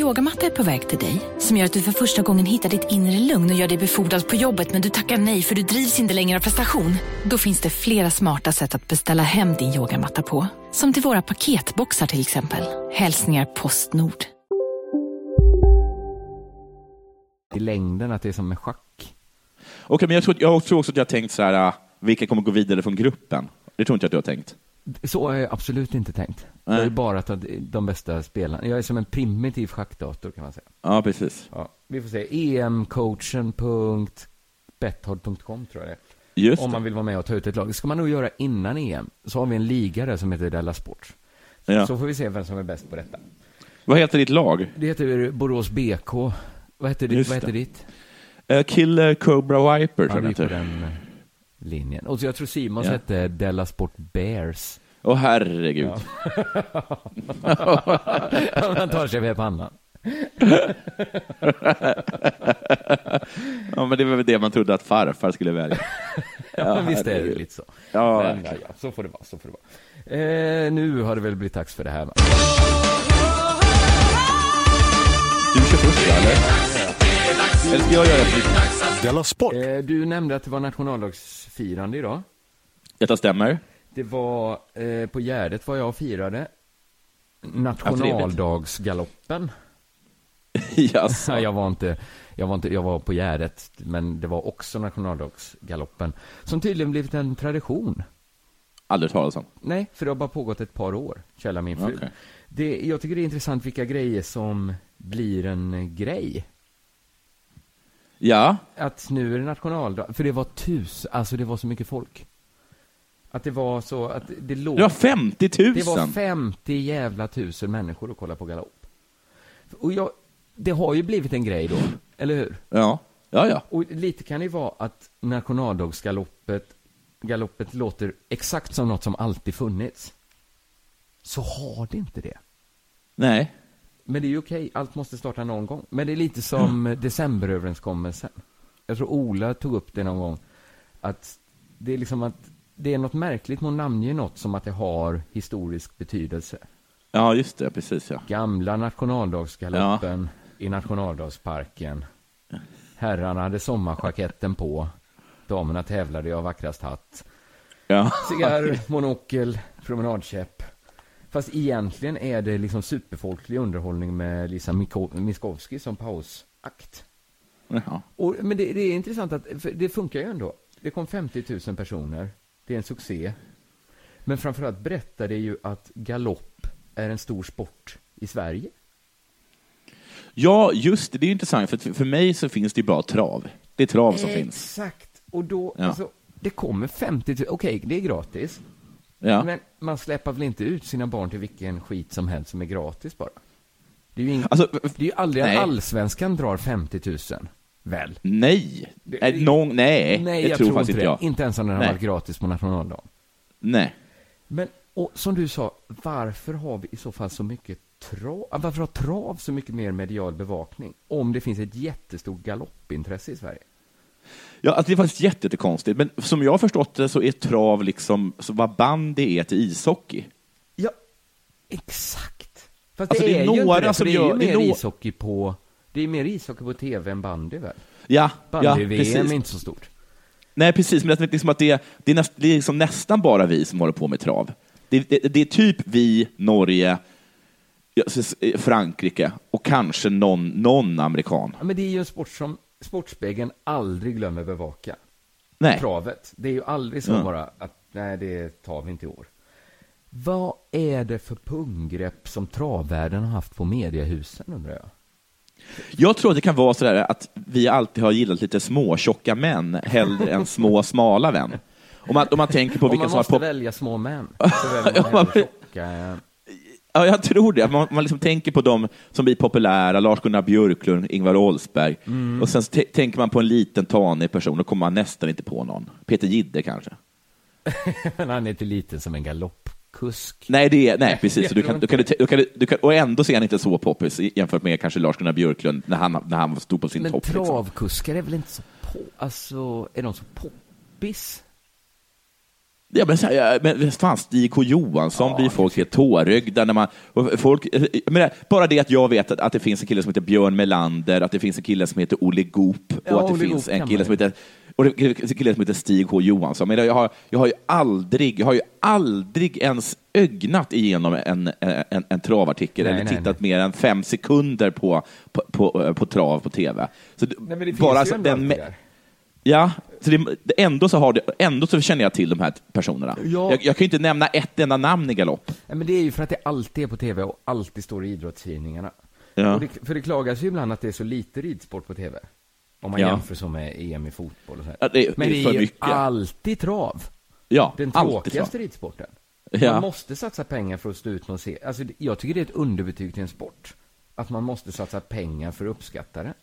yogamatta är på väg till dig, som gör att du för första gången hittar ditt inre lugn och gör dig befordrad på jobbet men du tackar nej för du drivs inte längre av prestation. Då finns det flera smarta sätt att beställa hem din yogamatta på. Som till våra paketboxar till exempel. Hälsningar Postnord. I längden att det är som med schack. Okej, men jag tror, jag tror också att jag har tänkt så här, äh, vilka kommer gå vidare från gruppen? Det tror inte jag att du har tänkt. Så har jag absolut inte tänkt. Jag har ju bara tagit de bästa spelarna. Jag är som en primitiv schackdator kan man säga. Ja, precis. Ja, vi får se. emcoachen.betthard.com tror jag det är. Just Om man vill vara med och ta ut ett lag. Det ska man nog göra innan EM. Så har vi en liga där som heter Della Sport. Ja. Så får vi se vem som är bäst på detta. Vad heter ditt lag? Det heter Borås BK. Vad heter, ditt, vad heter ditt? Uh, Killer Cobra Viper, Ja, tror jag heter. Linjen. Och så jag tror Simons Ja. hette Della Sport Bears. Åh herregud. Han tar sig vid pannan. ja, men det var väl det man trodde att farfar skulle välja. Ja, men visst är det lite så. Ja, Men, ja, ja, så får det vara, så får det vara. Eh, nu har det väl blivit dags för det här va? Du kör först, ja, eller? Eller ska jag göra det? Della Sport. Eh, du nämnde att det var nationaldagsfirande idag. Detta stämmer. Det var, eh, på Gärdet var jag och firade. Nationaldagsgaloppen. Jaså. jag var inte, jag var inte, jag var på Gärdet, men det var också nationaldagsgaloppen. Som tydligen blivit en tradition. Aldrig talas om. Nej, för det har bara pågått ett par år, källa min fru. Okej. Det, jag tycker det är intressant vilka grejer som blir en grej. Ja. Att nu är det nationaldag, för det var tus, alltså det var så mycket folk. Att det var så att det låg... Det var 50 000. Det var 50 jävla tusen människor att kolla på galopp. Och jag, det har ju blivit en grej då, eller hur? Ja. Ja, ja. Och lite kan det ju vara att nationaldagsgaloppet galoppet låter exakt som något som alltid funnits. Så har det inte det. Nej. Men det är ju okej, allt måste starta någon gång. Men det är lite som decemberöverenskommelsen. Jag tror Ola tog upp det någon gång. Att det är liksom att det är något märkligt med att namnge något som att det har historisk betydelse. Ja, just det. Precis, ja. Gamla nationaldagsgaloppen i nationaldagsparken. Herrarna hade sommarjaketten på. Damerna tävlade i av vackrast hatt. Ja. Cigarr, monokel, promenadkäpp. Fast egentligen är det liksom superfolklig underhållning med Lisa Miskovsky som pausakt. Jaha. Och, men det, det är intressant att det funkar ju ändå. Det kom 50 000 personer. Det är en succé. Men framförallt berättar det ju att galopp är en stor sport i Sverige. Ja, just det. Det är intressant, för för mig så finns det ju bara trav. Det är trav som finns. Exakt. Och då, Ja. alltså, det kommer 50 000. Okej, det är gratis. Ja. Men man släpper väl inte ut sina barn till vilken skit som helst som är gratis bara? Det är ju, ing... Alltså, det är ju aldrig nej. att allsvenskan drar 50 000. Väl? Nej. Det- Nej, någon, nej, Nej, det jag tror tror faktiskt inte inte det. jag. Inte ens om den har varit gratis på nationaldagen. Nej. Men, och som du sa, varför har vi i så fall så mycket trav? Varför har trav så mycket mer medial bevakning? Om det finns ett jättestort galoppintresse i Sverige. Ja, alltså det är faktiskt jätte- jättekonstigt, men som jag har förstått det så är trav liksom så vad bandy är till ishockey. Ja, exakt. Fast Alltså, det, det är ju några det, som det gör- ju det är mer nå- ishockey på... Det är mer ishockey på tv än bandy väl? Ja, ja Bandy-VM precis. är inte så stort. Nej, precis, men det är liksom att det, det, är näst, det är liksom nästan bara vi som håller på med trav. Det, det, är typ vi, Norge, Frankrike och kanske någon, någon amerikan. Ja, men det är ju en sport som Sportspegeln aldrig glömmer bevaka. Nej. Travet. Det är ju aldrig så Ja. bara att nej, det tar vi inte i år. Vad är det för punggrepp som travvärlden har haft på mediehusen undrar jag? Jag tror att det kan vara så där att vi alltid har gillat lite små, tjocka män hellre än små, smala män. Om man, om man tänker på Om vilka man som har måste pop- välja små män, så väljer man hellre tjocka. Ja, jag tror det. Man, man liksom tänker på dem som blir populära, Lars-Gunnar Björklund, Ingvar Oldsberg. Och sen tänker man på en liten tanig person, då kommer man nästan inte på någon. Peter Gidde kanske. Men han är inte liten som en galoppkusk. Nej, det är, nej precis. Så du kan, du kan, du kan, du kan, och ändå ser han inte så poppis jämfört med kanske Lars-Gunnar Björklund när han, när han stod på sin Men topp. Liksom. travkuskar är väl inte så på... Alltså, är de så poppis? Ja, men, här, ja, men fan, Stig K Johansson blir folk helt tårögda när man... Folk, jag menar, bara det att jag vet att, att det finns en kille som heter Björn Melander, att det finns en kille som heter Olle Goop Ja, och att det Olle finns Goop en kille som ju. heter och det finns en kille som heter Stig H Johansson. Men jag har, jag har ju aldrig, jag har ju aldrig ens ögnat igenom en, en, en travartikel Nej, eller nej, tittat mer än fem sekunder på, på, på, på trav på tv. Så Nej, men det finns bara ju alltså ändå den. Ja, så det, ändå, så har det, ändå så känner jag till de här personerna. Ja. Jag, jag kan ju inte nämna ett enda namn i galopp. Nej, men det är ju för att det alltid är på tv och alltid står i idrottstidningarna. Ja. Det, för det klagas ju ibland att det är så lite ridsport på tv. Om man Ja. jämför så med EM i fotboll och så. Ja, det är- Men det är ju alltid trav. Ja, Den tråkigaste trav. ridsporten. Ja. Man måste satsa pengar för att stå ut och se. Alltså, jag tycker det är ett underbetyg till en sport. Att man måste satsa pengar för att uppskatta det.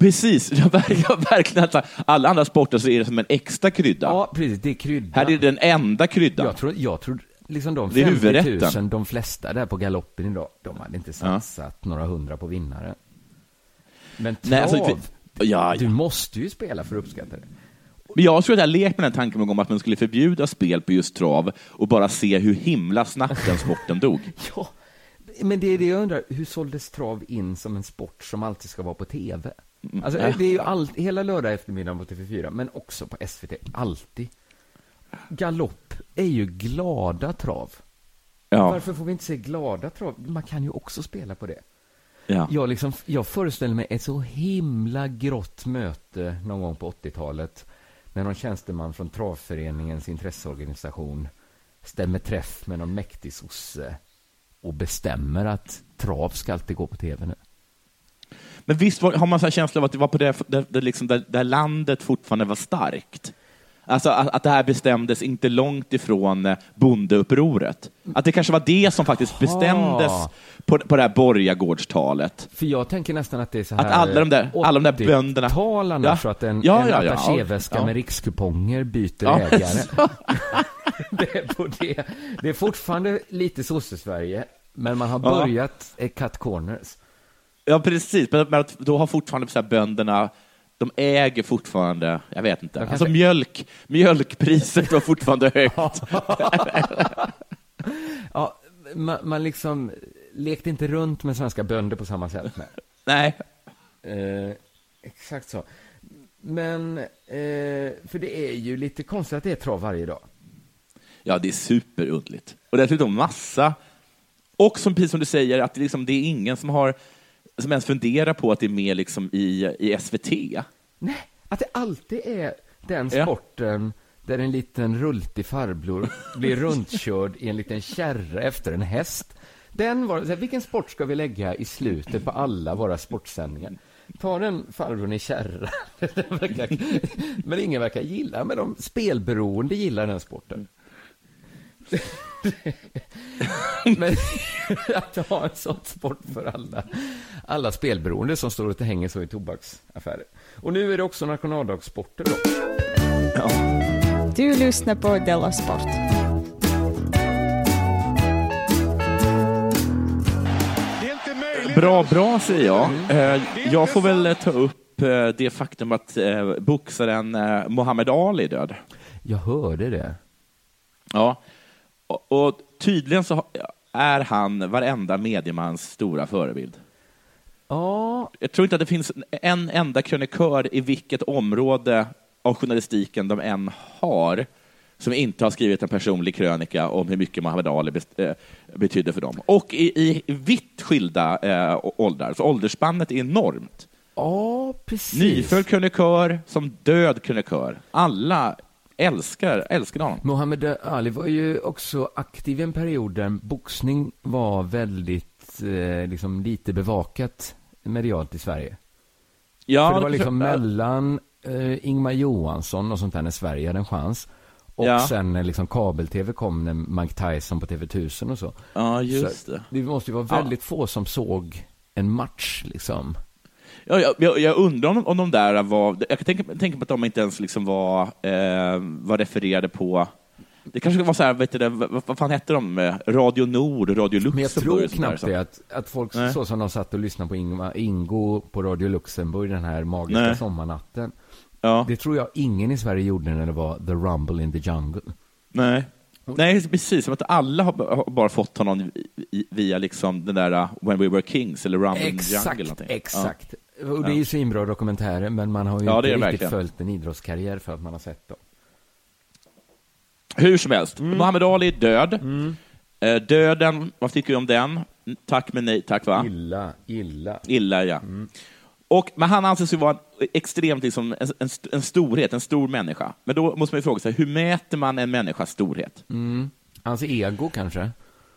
Precis, jag ver- jag verkligen att alla andra sporter så är det som en extra krydda. Ja, precis. Det är krydda. Här är det den enda kryddan. Jag tror, jag tror liksom de Det är 50 000, huvudrätten. de flesta där på galoppen idag, de hade inte satsat några hundra på vinnare. Men trav, Nej, alltså, vi- ja, du ja. måste ju spela för att uppskatta det. Men jag tror att jag lekt med den tanken om att man skulle förbjuda spel på just trav och bara se hur himla snabbt den sporten dog. Ja, men det är det jag undrar, hur såldes trav in som en sport som alltid ska vara på tv? Alltså, Mm. det är ju allt, hela lördag eftermiddagen på TV4, men också på SVT, alltid. Galopp är ju glada trav. Ja. Varför får vi inte se glada trav? Man kan ju också spela på det. Ja. Jag, liksom, jag föreställer mig ett så himla grått möte någon gång på 80-talet när någon tjänsteman från Travföreningens intresseorganisation stämmer träff med någon mäktig sosse och bestämmer att trav ska alltid gå på tv nu. Men visst var, har man så här känsla av att det var på det, där, där, liksom, där, där landet fortfarande var starkt? Alltså att, att det här bestämdes inte långt ifrån eh, bondeupproret. Att det kanske var det som faktiskt bestämdes på, på det här borgagårdstalet. För jag tänker nästan att det är så här... Att alla de där, alla de där bönderna... tal annars, så att en, Ja, en ja, ja. attachéväska Ja. med rikskuponger byter Ja, ägare. det, är på det. det är fortfarande lite sosse-Sverige, men man har Ja. börjat eh, cut corners. Ja, precis. Men, men då har fortfarande så här bönderna, de äger fortfarande, jag vet inte, De alltså kanske- mjölk, mjölkpriset var fortfarande högt. Ja, man, man liksom lekte inte runt med svenska bönder på samma sätt. Med. Nej. Eh, exakt så. Men, eh, för det är ju lite konstigt att det är trav varje dag. Ja, det är superundligt. Och dessutom massa, och som, precis som du säger, att det, liksom, det är ingen som har som ens funderar på att det är med liksom i, i SVT. Nej, att det alltid är den Ja. sporten där en liten rultig farbror blir runtkörd i en liten kärra efter en häst. Den var, här, vilken sport ska vi lägga i slutet på alla våra sportsändningar? Ta den farbrorn i kärra. Men ingen verkar gilla, men de spelberoende gillar den sporten. men att ha en sån sport för alla, alla spelberoende som står och hänger så i tobaksaffärer. Och nu är det också nationaldagssporter då. Du lyssnar på Della Sport. Bra, bra säger jag. Eh, Jag får väl ta upp eh, det faktum att eh, boxaren Muhammad Ali är död. Jag hörde det. Ja, och, och tydligen så är han varenda mediemans stora förebild. Ja. Jag tror inte att det finns en enda krönikör i vilket område av journalistiken de än har som inte har skrivit en personlig krönika om hur mycket Muhammad Ali eh, betydde för dem. Och i, i vitt skilda eh, åldrar, så åldersspannet är enormt. Ja, precis. Nyfödd krönikör som död krönikör. Alla älskar, älskar honom. Muhammad Ali var ju också aktiv i en period där boxning var väldigt, eh, liksom lite bevakat medialt i Sverige. Ja, För det var liksom ja. mellan eh, Ingmar Johansson och sånt där när Sverige hade en chans. Och Ja. sen när liksom kabel-tv kom när Mike Tyson på TV1000 och så. Ja, just så det. Det måste ju vara Ja. väldigt få som såg en match liksom. Ja, jag, jag, jag undrar om, om de där var... Jag kan tänka, tänka på att de inte ens liksom var, eh, var refererade på... Det kanske var så här, vet du, vad, vad fan hette de? Eh, Radio Nord, Radio Luxemburg? Men jag tror knappt det, att, att folk Nej. så som de satt och lyssnade på Ingmar, Ingo på Radio Luxemburg den här magiska Nej. sommarnatten. Ja. Det tror jag ingen i Sverige gjorde när det var The Rumble in the Jungle. Nej. Nej, precis. Som att alla har, bara fått honom via liksom den där uh, When We Were Kings eller Rumble in the Jungle. eller Exakt, exakt. Och det är ju svinbra dokumentärer, men man har ju Ja, inte riktigt verkligen. följt en idrottskarriär för att man har sett dem. Hur som helst, Mm. Muhammad Ali är död. Eh, döden, vad tycker du om den? Tack men nej tack, va? Illa, illa. Illa, ja. Och, men han anses ju vara en extremt liksom, en, en, en storhet, en stor människa. Men då måste man ju fråga sig, hur mäter man en människas storhet? Mm. Hans ego kanske?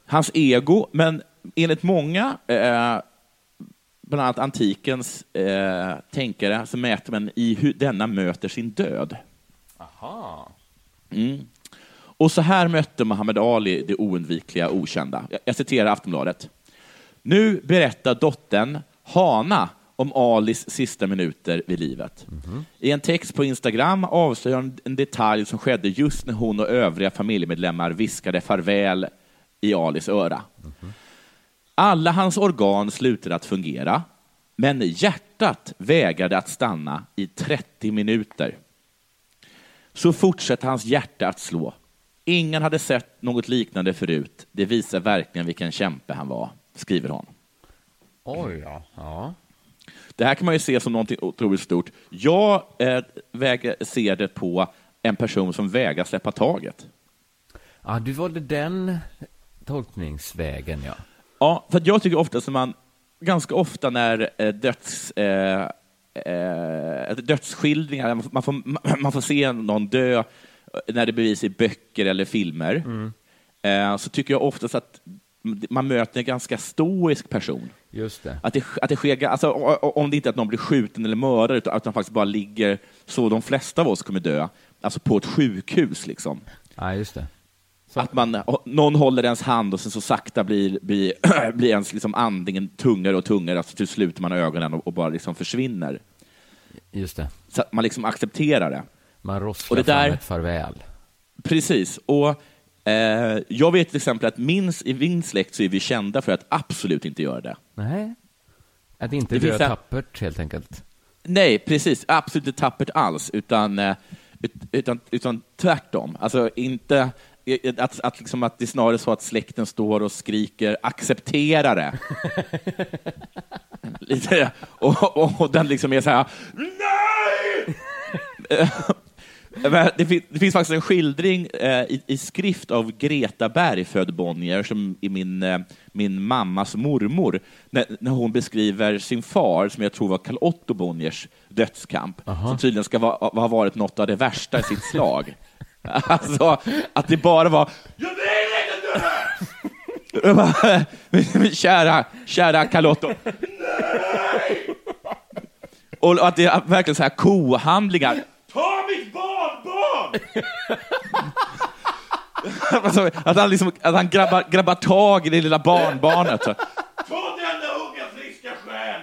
Hans ego, men enligt många, eh, bland annat antikens eh, tänkare, så mäter man i hur denna möter sin död. Aha. Mm. Och så här mötte Muhammad Ali det oundvikliga okända. Jag, citerar Aftonbladet. Nu berättar dottern Hana om Alis sista minuter vid livet. I en text på Instagram avslöjar hon en detalj som skedde just när hon och övriga familjemedlemmar viskade farväl i Alis öra. Alla hans organ slutade att fungera, men hjärtat vägrade att stanna i 30 minuter. Så fortsatte hans hjärta att slå. Ingen hade sett något liknande förut. Det visar verkligen vilken kämpe han var, skriver hon. Oj, ja. ja. Det här kan man ju se som något otroligt stort. Jag eh, väger, ser det på en person som vägrar släppa taget. Ja, du valde den tolkningsvägen, ja. Ja, för jag tycker ofta som man, ganska ofta när eh, döds, eh, eh, dödsskildringar, man får, man får se någon dö eh, när det bevisas i böcker eller filmer, eh, så tycker jag oftast att man möter en ganska stoisk person. Just det. Att det, att det sker, alltså, om det inte är att någon blir skjuten eller mördad, utan att de faktiskt bara ligger så de flesta av oss kommer dö, alltså på ett sjukhus. Liksom. Ja, just det. Att man, någon håller ens hand och sen så sakta blir, blir, blir ens liksom andningen tungare och tungare, alltså till slut man ögonen och, och bara liksom försvinner. Just det. Så att man liksom accepterar det. Man rosslar Och det där- fram ett farväl. Precis. Och eh, Jag vet till exempel att min, i min släkt så är vi kända för att absolut inte göra det. Nej. Att inte Det dö finns tappert, helt enkelt. Nej, precis. Absolut inte tappert alls, utan, eh, ut, utan, utan tvärtom. Alltså inte att, att, liksom att det är snarare så att släkten står och skriker acceptera det. Lite, och, och, och den liksom är så här nej! Men det, fin- det finns faktiskt en skildring eh, i, i skrift av Greta Berg, född Bonnier, som är min, eh, min mammas mormor, när, när hon beskriver sin far, som jag tror var Karl Otto Bonniers dödskamp, som tydligen ska va, ha varit något av det värsta i sitt slag. alltså, att det bara var ”Jag vill inte dö!” Jag bara, men kära, kära Karl Otto, och att det är verkligen så här kohandlingar. Ta mitt barnbarn! alltså, att han, liksom, att han grabbar, grabbar tag i det lilla barnbarnet. Så. Ta denna unga friska själ!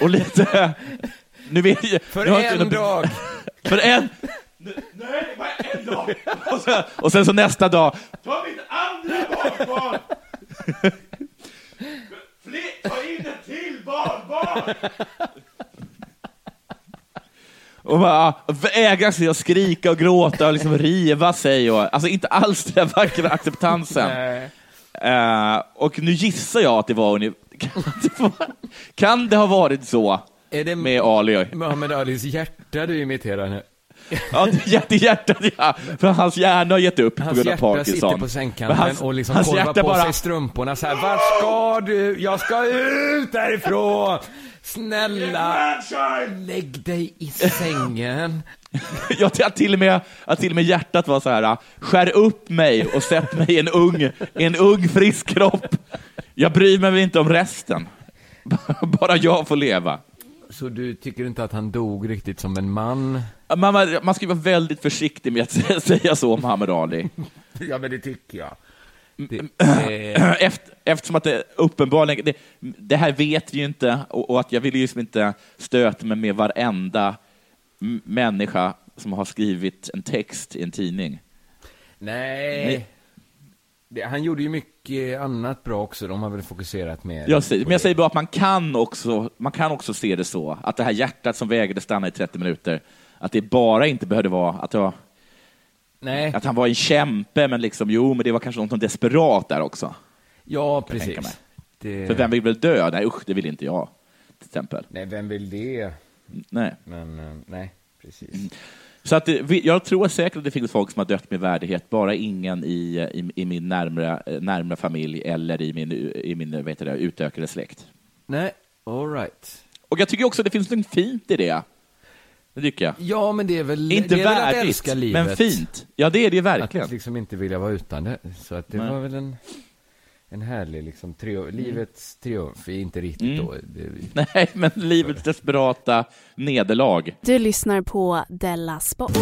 Och lite... Nu vet jag, För nu har jag en inte- dag. För en... Dag! Och sen, och sen så nästa dag. Ta mitt andra barnbarn! Fler, ta in en till barnbarn! Och bara vägra sig att skrika och gråta och liksom riva sig. Och, alltså inte alls den vackra acceptansen. Eh, och nu gissar jag att det var. Kan det, vara- kan det ha varit så Är det med Ali? Muhammad Alis hjärta du imiterar nu? Ja, det är hjärt- hjärtat, ja. För hans hjärna har gett upp på Hans grund av hjärta Parkinson. sitter på sängkanten hans- och liksom hans hjärta på bara- sig strumporna så här. Vart ska du? Jag ska ut därifrån! Snälla, lägg dig i sängen. Jag till- och med, att till och med hjärtat var så här, skär upp mig och sätt mig i en ung, en ung frisk kropp. Jag bryr mig inte om resten. Bara jag får leva. Så du tycker inte att han dog riktigt som en man? Man, man, man ska vara väldigt försiktig med att säga så om Muhammad Ali. Ja, men det tycker jag. Det, Efter, eftersom att det uppenbarligen, det, det här vet vi ju inte och, och att jag vill ju liksom inte stöta mig med varenda människa som har skrivit en text i en tidning. nej. Nej. Det, han gjorde ju mycket annat bra också. De har väl fokuserat mer Jag säger, men jag det. säger bara att man kan, också, man kan också se det så, att det här hjärtat som vägrade stanna i 30 minuter, att det bara inte behövde vara att, var, Nej. att han var en kämpe, men liksom, jo, men det var kanske något desperat där också. Ja, jag precis. Det... För vem vill väl dö? Nej, usch, det vill inte jag, till exempel. Nej, vem vill det? Nej. Men, eh, nej, precis. Så att det, vi- jag tror säkert att det finns folk som har dött med värdighet, bara ingen i, i, i min närmare, närmare familj eller i min, i min heter det, utökade släkt. Nej, all right. Och jag tycker också att det finns något fint i det. Det tycker jag. Ja, men det är väl, Inte det är väl att värdigt, älska livet. men fint. Ja, det är det verkligen. Att liksom inte vilja vara utan det. Så att det Nej. var väl en, en härlig liksom, triumf. Livets triumf är inte riktigt Mm. då. Det, Nej, men livets desperata nederlag. Du lyssnar på Della Sport.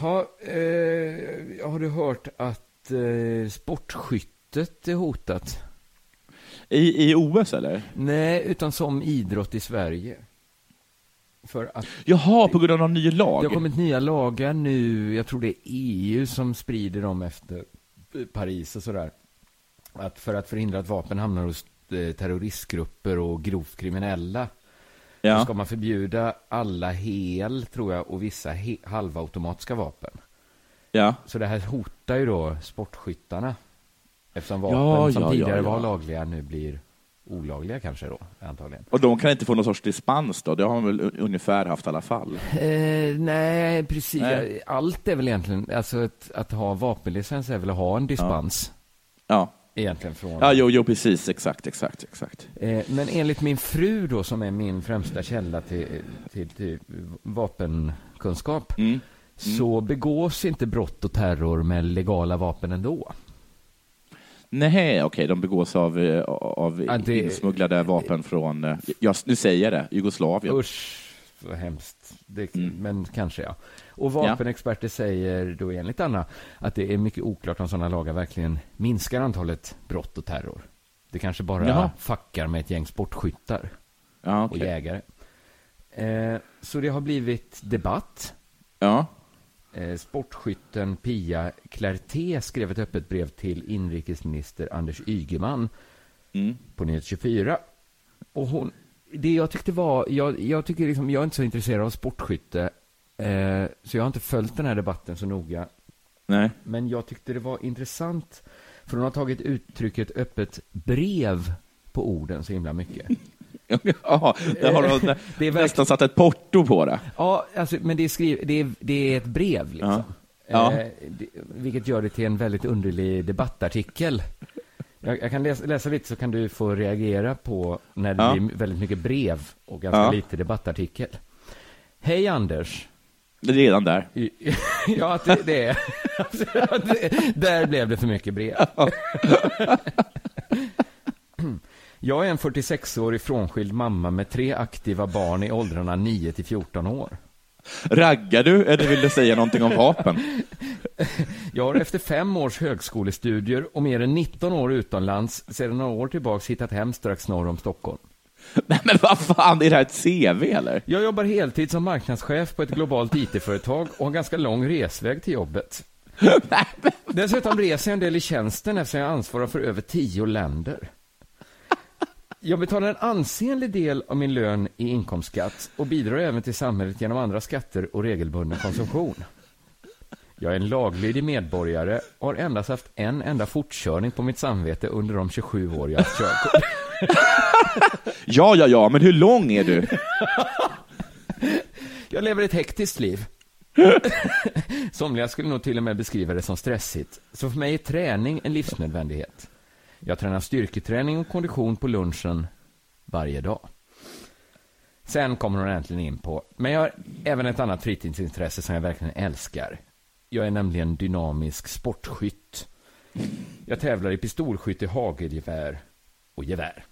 ha, eh, har du hört att eh, sportskyttet är hotat? I, I OS, eller? Nej, utan som idrott i Sverige. För att Jaha, på grund av någon ny lag? det har kommit nya lagar nu, jag tror det är EU som sprider dem efter Paris och sådär. Att för att förhindra att vapen hamnar hos eh, terroristgrupper och grovt kriminella Ja. ska man förbjuda alla hel, tror jag, och vissa halvautomatiska vapen. Ja. Så det här hotar ju då sportskyttarna. Eftersom vapen Ja, som ja, tidigare ja, var lagliga nu blir olagliga kanske då, antagligen. Och de kan inte få någon sorts dispens då? Det har de väl ungefär haft i alla fall? Eh, nej, precis. Nej. Allt är väl egentligen, alltså att, att ha vapenlicens är väl att ha en dispens. Ja. Egentligen från... Ja, jo, jo, precis. Exakt, exakt, exakt. Eh, men enligt min fru då, som är min främsta källa till, till, till vapenkunskap, Mm. så begås inte brott och terror med legala vapen ändå. Nej, okej, de begås av, eh, av Ja, det- insmugglade vapen från, eh, ja, nu säger jag det, Jugoslavien. Usch, så hemskt. Det, Mm. Men kanske ja. Och vapenexperter säger då enligt Anna att det är mycket oklart om sådana lagar verkligen minskar antalet brott och terror. Det kanske bara Jaha. fuckar med ett gäng sportskyttar Ja, och okej. jägare. Eh, så det har blivit debatt. Ja. Eh, sportskytten Pia Clarté skrev ett öppet brev till inrikesminister Anders Ygeman Mm. på Nyhet 24. Och hon, det jag tyckte var, jag, jag tycker liksom, jag är inte så intresserad av sportskytte, eh, så jag har inte följt den här debatten så noga. Nej. Men jag tyckte det var intressant, för hon har tagit uttrycket öppet brev på orden så himla mycket. Ja, har de Det är nästan satt ett porto på det. Ja, alltså, men det är, skriv, det är, det är ett brev, liksom. Ja. Eh, det, vilket gör det till en väldigt underlig debattartikel. Jag, jag kan läsa, läsa lite så kan du få reagera på när det Ja. blir väldigt mycket brev och ganska Ja. lite debattartikel. Hej Anders. Det är redan där. ja, att det, det är. Det, där blev det för mycket brev. Jag är en 46-årig frånskild mamma med tre aktiva barn i åldrarna 9 till 14 år. Raggar du eller vill du säga någonting om vapen? Jag har efter fem års högskolestudier och mer än 19 år utomlands sedan några år tillbaks hittat hem strax norr om Stockholm. Nej, men vad fan, är det här ett CV eller? Jag jobbar heltid som marknadschef på ett globalt IT-företag och har ganska lång resväg till jobbet. Dessutom reser jag en del i tjänsten eftersom jag ansvarar för över tio länder. Jag betalar en ansenlig del av min lön i inkomstskatt och bidrar även till samhället genom andra skatter och regelbunden konsumtion. Jag är en laglydig medborgare och har endast haft en enda fortkörning på mitt samvete under de 27 år jag haft körkort. Ja, ja, ja, men hur lång är du? Jag lever ett hektiskt liv. Somliga skulle nog till och med beskriva det som stressigt. Så för mig är träning en livsnödvändighet. Jag tränar styrketräning och kondition på lunchen varje dag. Sen kommer hon äntligen in på, men jag har även ett annat fritidsintresse som jag verkligen älskar. Jag är nämligen dynamisk sportskytt. Jag tävlar i pistolskytte, hagelgevär och gevär.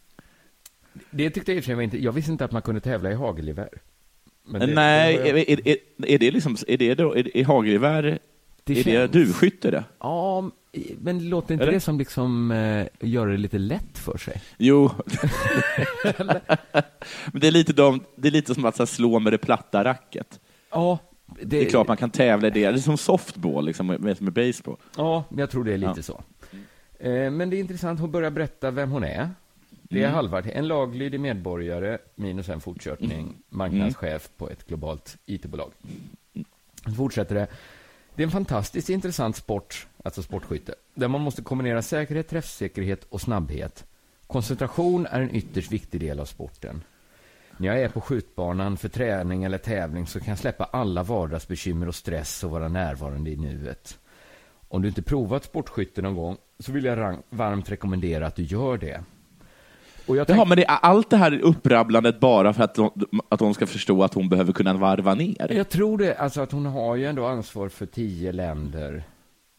Det tyckte jag i var inte, jag visste inte att man kunde tävla i hagelgevär. Det- Nej, det jag- är, är, är, är det liksom, är det då, är, är hagelgevär Det är det känns- duvskytte det? Ja, men låter inte Eller? det som liksom eh, gör det lite lätt för sig? Jo. Men det är lite, de, det är lite som att här, slå med det platta racket. Ja. Det... är klart man kan tävla i det. Det är som softball, liksom, med, med baseball. Ja, jag tror det är lite Ja. så. Eh, men det är intressant, hon börjar berätta vem hon är. Det är Mm. Halvard, en laglydig medborgare, minus en fortkörning, marknadschef på ett globalt IT-bolag. Så fortsätter det. Det är en fantastiskt intressant sport, alltså sportskytte, där man måste kombinera säkerhet, träffsäkerhet och snabbhet. Koncentration är en ytterst viktig del av sporten. När jag är på skjutbanan för träning eller tävling så kan jag släppa alla vardagsbekymmer och stress och vara närvarande i nuet. Om du inte provat sportskytte någon gång så vill jag varmt rekommendera att du gör det. Och jag Jaha, men det är allt det här upprabblandet bara för att de, att de ska förstå att hon behöver kunna varva ner? Jag tror det, alltså att hon har ju ändå ansvar för tio länder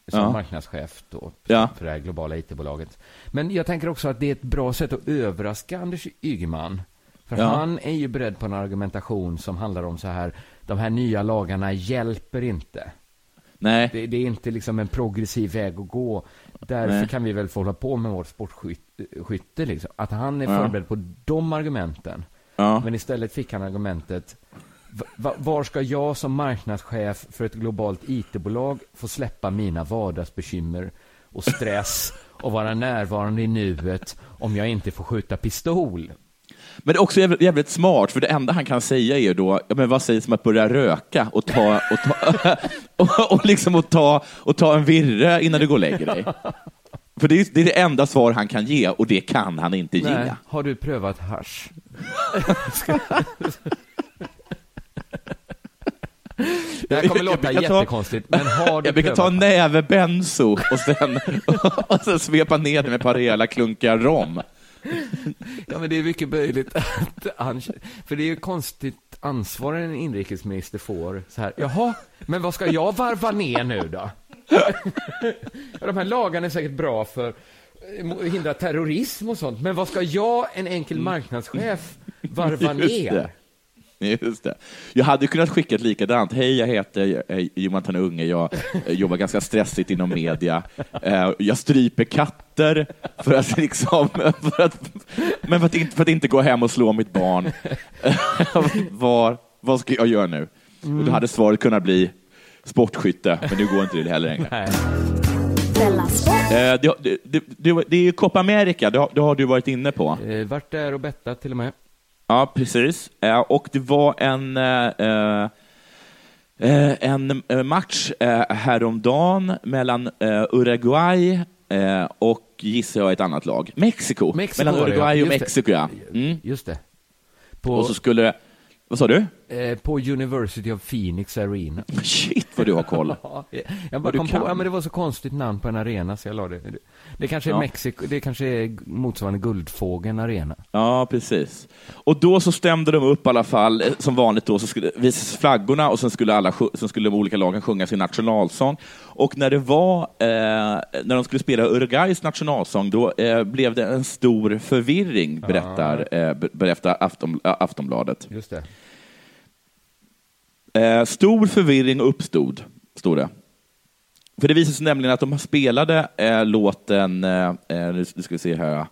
som Ja. marknadschef då, Ja. för det här globala IT-bolaget. Men jag tänker också att det är ett bra sätt att överraska Anders Ygeman. För Ja. han är ju beredd på en argumentation som handlar om så här, de här nya lagarna hjälper inte. Nej. Det, det är inte liksom en progressiv väg att gå. Därför Nej. kan vi väl få hålla på med vårt sportskytte. Liksom. Att han är förberedd på de argumenten. Men istället fick han argumentet var ska jag som marknadschef för ett globalt IT-bolag få släppa mina vardagsbekymmer och stress och vara närvarande i nuet om jag inte får skjuta pistol? Men det är också jävligt, jävligt smart, för det enda han kan säga är då, ja, men vad sägs om att börja röka och ta, och ta, och, och liksom och ta, och ta en virre innan du går och lägger dig? För det är, det är det enda svar han kan ge, och det kan han inte Nej. ge. Har du prövat hasch? Det här kommer låta Jag brukar ta- jättekonstigt, men har du Jag brukar ta en näve benzo och sen, och sen svepa ner det med ett par rejäla klunkar rom. Ja, men det är mycket möjligt att han... För det är ju konstigt ansvar en inrikesminister får. Så här, jaha, men vad ska jag varva ner nu då? De här lagarna är säkert bra för att hindra terrorism och sånt, men vad ska jag, en enkel marknadschef, varva ner? Just det. Jag hade kunnat skicka ett likadant. Hej, jag heter Jonathan Unge. Jag eh, jobbar ganska stressigt inom media. Eh, Jag stryper katter för att liksom, för att, men för att, inte, för att inte gå hem och slå mitt barn. Var, vad ska jag göra nu? Och då hade svaret kunnat bli sportskytte, men nu går inte det heller längre. Eh, Det, det, det, det, är ju Copa America, det har, det har du varit inne på. Vart där och bettat till och med. Ja, precis. Eh, Och det var en, eh, eh, en match häromdagen mellan Uruguay och, gissar jag, ett annat lag. Mexiko. Mexiko mellan. Uruguay och. Mexiko, ja. Mm. Just det. På, Och så skulle... Vad sa du? Eh, på University of Phoenix Arena. Shit, vad du har koll. Ja, jag bara kom kan. på, ja men det var så konstigt namn på en arena så jag la det. Det, kanske är Ja. Mexiko, det kanske är motsvarande Guldfågeln arena. Ja, precis. Och då så stämde de upp i alla fall, eh, som vanligt då, så skulle visas flaggorna och sen skulle, alla, sen skulle de olika lagen sjunga sin nationalsång. Och när det var, eh, när de skulle spela Uruguays nationalsång, då eh, blev det en stor förvirring, berättar, eh, be- berättar Afton, äh, Aftonbladet. Just det. Eh, stor förvirring uppstod, står det. För det visade sig nämligen att de spelade eh, låten, eh, eh, nu ska vi se här,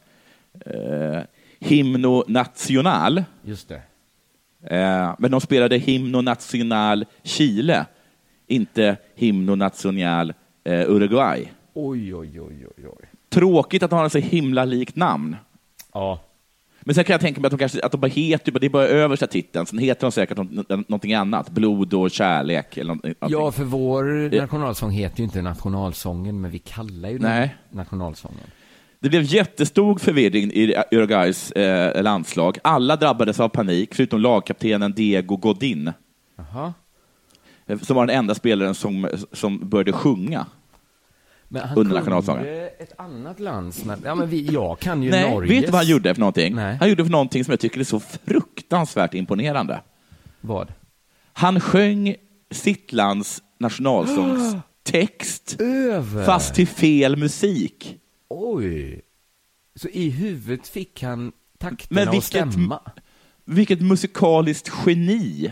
eh, Himno Nacional. Just det. Eh, men de spelade Himno Nacional Chile, inte Himno Nacional eh, Uruguay. Oj, oj, oj, oj, oj. Tråkigt att de har så himla likt namn. Ja. Men sen kan jag tänka mig att de, kanske, att de bara heter, det är bara översta titeln, sen heter de säkert något, någonting annat, Blod och kärlek eller någonting. Ja, för vår nationalsång heter ju inte nationalsången, men vi kallar ju den Nej. nationalsången. Det blev jättestor förvirring i Uruguays eh, landslag. Alla drabbades av panik, förutom lagkaptenen Diego Godin, Jaha. eh, som var den enda spelaren som, som började sjunga. Men han Under nationalsången. ett annat lands, ja men vi, jag kan ju Nej, Norges. vet du vad han gjorde för någonting? Nej. Han gjorde för någonting som jag tycker är så fruktansvärt imponerande. Vad? Han sjöng sitt lands nationalsångs text, Över. fast till fel musik. Oj. Så i huvudet fick han takterna Men vilket, stämma. vilket musikaliskt geni.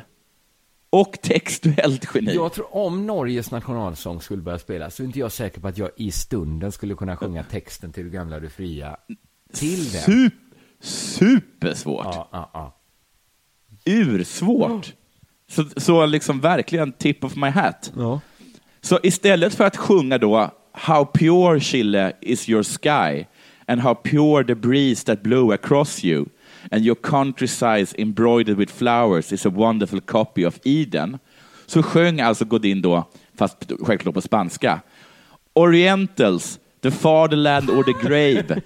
Och textuellt geni. Jag tror om Norges nationalsång skulle börja spelas så är inte jag säker på att jag i stunden skulle kunna sjunga texten till Du gamla du fria till den. Sup, supersvårt. Ja, ja, ja. Ursvårt. Så, så liksom verkligen tip of my hat. Ja. Så istället för att sjunga då How pure Chile is your sky and how pure the breeze that blew across you and your countryside embroidered with flowers is a wonderful copy of Eden. Så sjöng alltså Godin då, fast självklart på spanska. Orientals, the fatherland or the grave.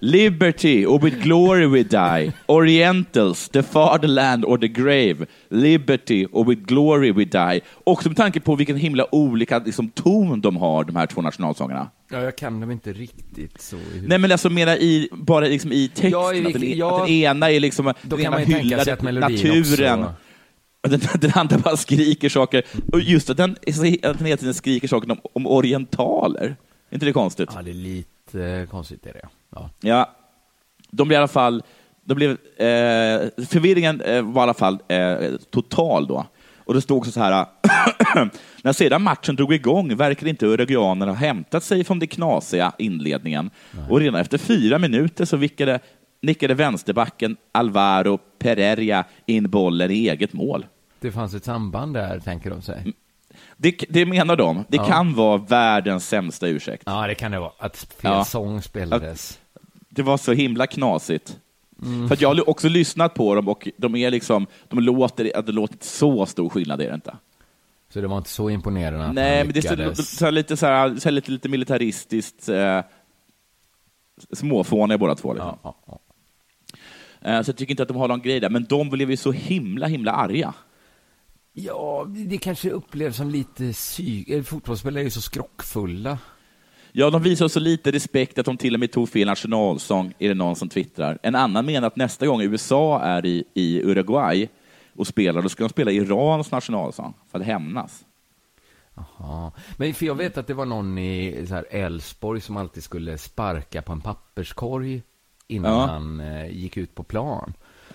Liberty or with glory we die. Orientals, the fatherland or the grave. Liberty or with glory we die. Också med tanke på vilken himla olika liksom, ton de har, de här två nationalsångerna. Ja, jag kan dem inte riktigt så. Nej, men alltså mera i, bara liksom i texten. Ja, i att, den, att ja. den ena är liksom, Då den ena hyllar att naturen. också- den, den andra bara skriker saker. Och just att den, att den hela tiden skriker saker om, om orientaler. Är inte det konstigt? Ja, det är lite eh, konstigt är det. Ja. Ja, de blev i alla fall, de blev, eh, förvirringen eh, var i alla fall eh, total då. Och det stod också så här, när sedan matchen drog igång verkade inte uruguanerna ha hämtat sig från den knasiga inledningen. Och redan efter fyra minuter så vickade, nickade vänsterbacken Alvaro Pereira in bollen i eget mål. Det fanns ett samband där, tänker de sig. Det, det menar de. Det Ja. kan vara världens sämsta ursäkt. Ja, det kan det vara. Att fel Ja. sång spelades. Det var så himla knasigt. Mm. För jag har också lyssnat på dem och de är liksom, de låter, det låter inte så stor skillnad är det inte. Så det var inte så imponerande att Nej, men det är så, lyckades. så lite, så här, så här, lite, lite militaristiskt eh, småfåniga båda två. Liksom. Ja, ja, Eh, så jag tycker inte att de har någon grej där, men de blev ju så himla, himla arga. Ja, det kanske upplevs som lite psyk... eh, Fotbollsspelare är ju så skrockfulla. Ja, de visar så lite respekt att de till och med tog fel nationalsång, är det någon som twittrar. En annan menar att nästa gång USA är i, i Uruguay och spelar, då ska de spela Irans nationalsång för att hämnas. Ja. Men för jag vet att det var någon i Älvsborg som alltid skulle sparka på en papperskorg innan Ja. han eh, gick ut på plan.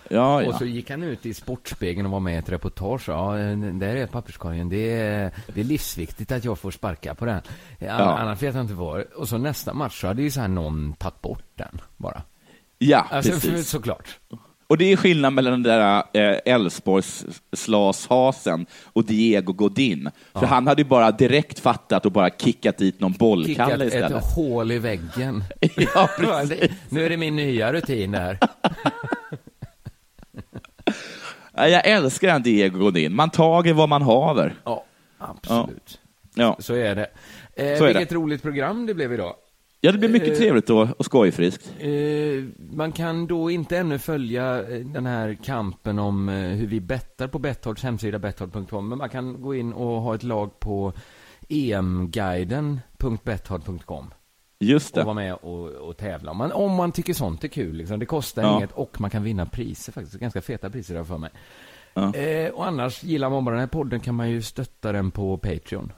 Ja, ja. Och så gick han ut i Sportspegeln och var med i ett reportage. Ja, eh, där är papperskorgen. Det är, det är livsviktigt att jag får sparka på den. Ja. Ja. Annars vet jag inte vad. Och så nästa match så hade ju så här någon tagit bort den bara. Ja, Alltså, precis. för, såklart. Och det är skillnad mellan den där eh, Elfsborgs slashasen och Diego Godin. För Ja. han hade ju bara direkt fattat och bara kickat dit någon Kickat bollkalle ett istället. hål i väggen. Ja, precis. nu är det min nya rutin där. Ja, Jag älskar den Diego Godin. Man tager vad man haver. Ja, absolut. Ja. Så är det. Eh, Så är vilket det. roligt program det blev idag. Ja, det blir mycket Eh, trevligt och, och skojfriskt. Eh, man kan då inte ännu följa eh, den här kampen om eh, hur vi bettar på Betthords hemsida betthard.com, men man kan gå in och ha ett lag på emguiden.betthard.com Just det. och vara med och, och tävla. Om man, om man tycker sånt är kul. Liksom. Det kostar Ja. inget och man kan vinna priser faktiskt. Ganska feta priser där för mig. Ja. Eh, och annars, gillar man bara den här podden kan man ju stötta den på Patreon.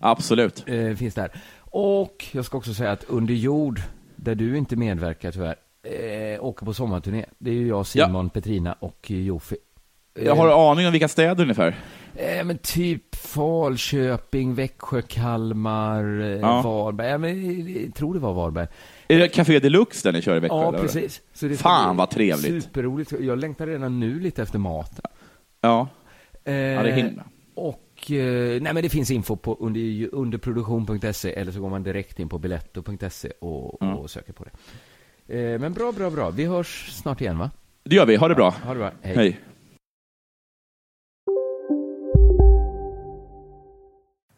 Absolut. Eh, finns där. Och jag ska också säga att Under jord, där du inte medverkar tyvärr, eh, åker på sommarturné. Det är ju jag, Simon, Petrina och Jofi. Eh, Jag har aning om vilka städer ungefär. Eh, men typ Falköping, Växjö, Kalmar, eh, Ja. Varberg. Ja, men, jag tror det var Varberg. Är det Café Deluxe där ni kör i Växjö? Ja, eller? precis. Så det Fan vad trevligt. Superroligt. Jag längtar redan nu lite efter mat. Ja. Eh, ja, det är himla. Och, eh, nej men det finns info på under, underproduktion.se eller så går man direkt in på biletto.se och, Mm. och söker på det. Eh, men bra, bra, bra. Vi hörs snart igen va? Det gör vi. Ha det bra. Ha det bra. Hej. Hej.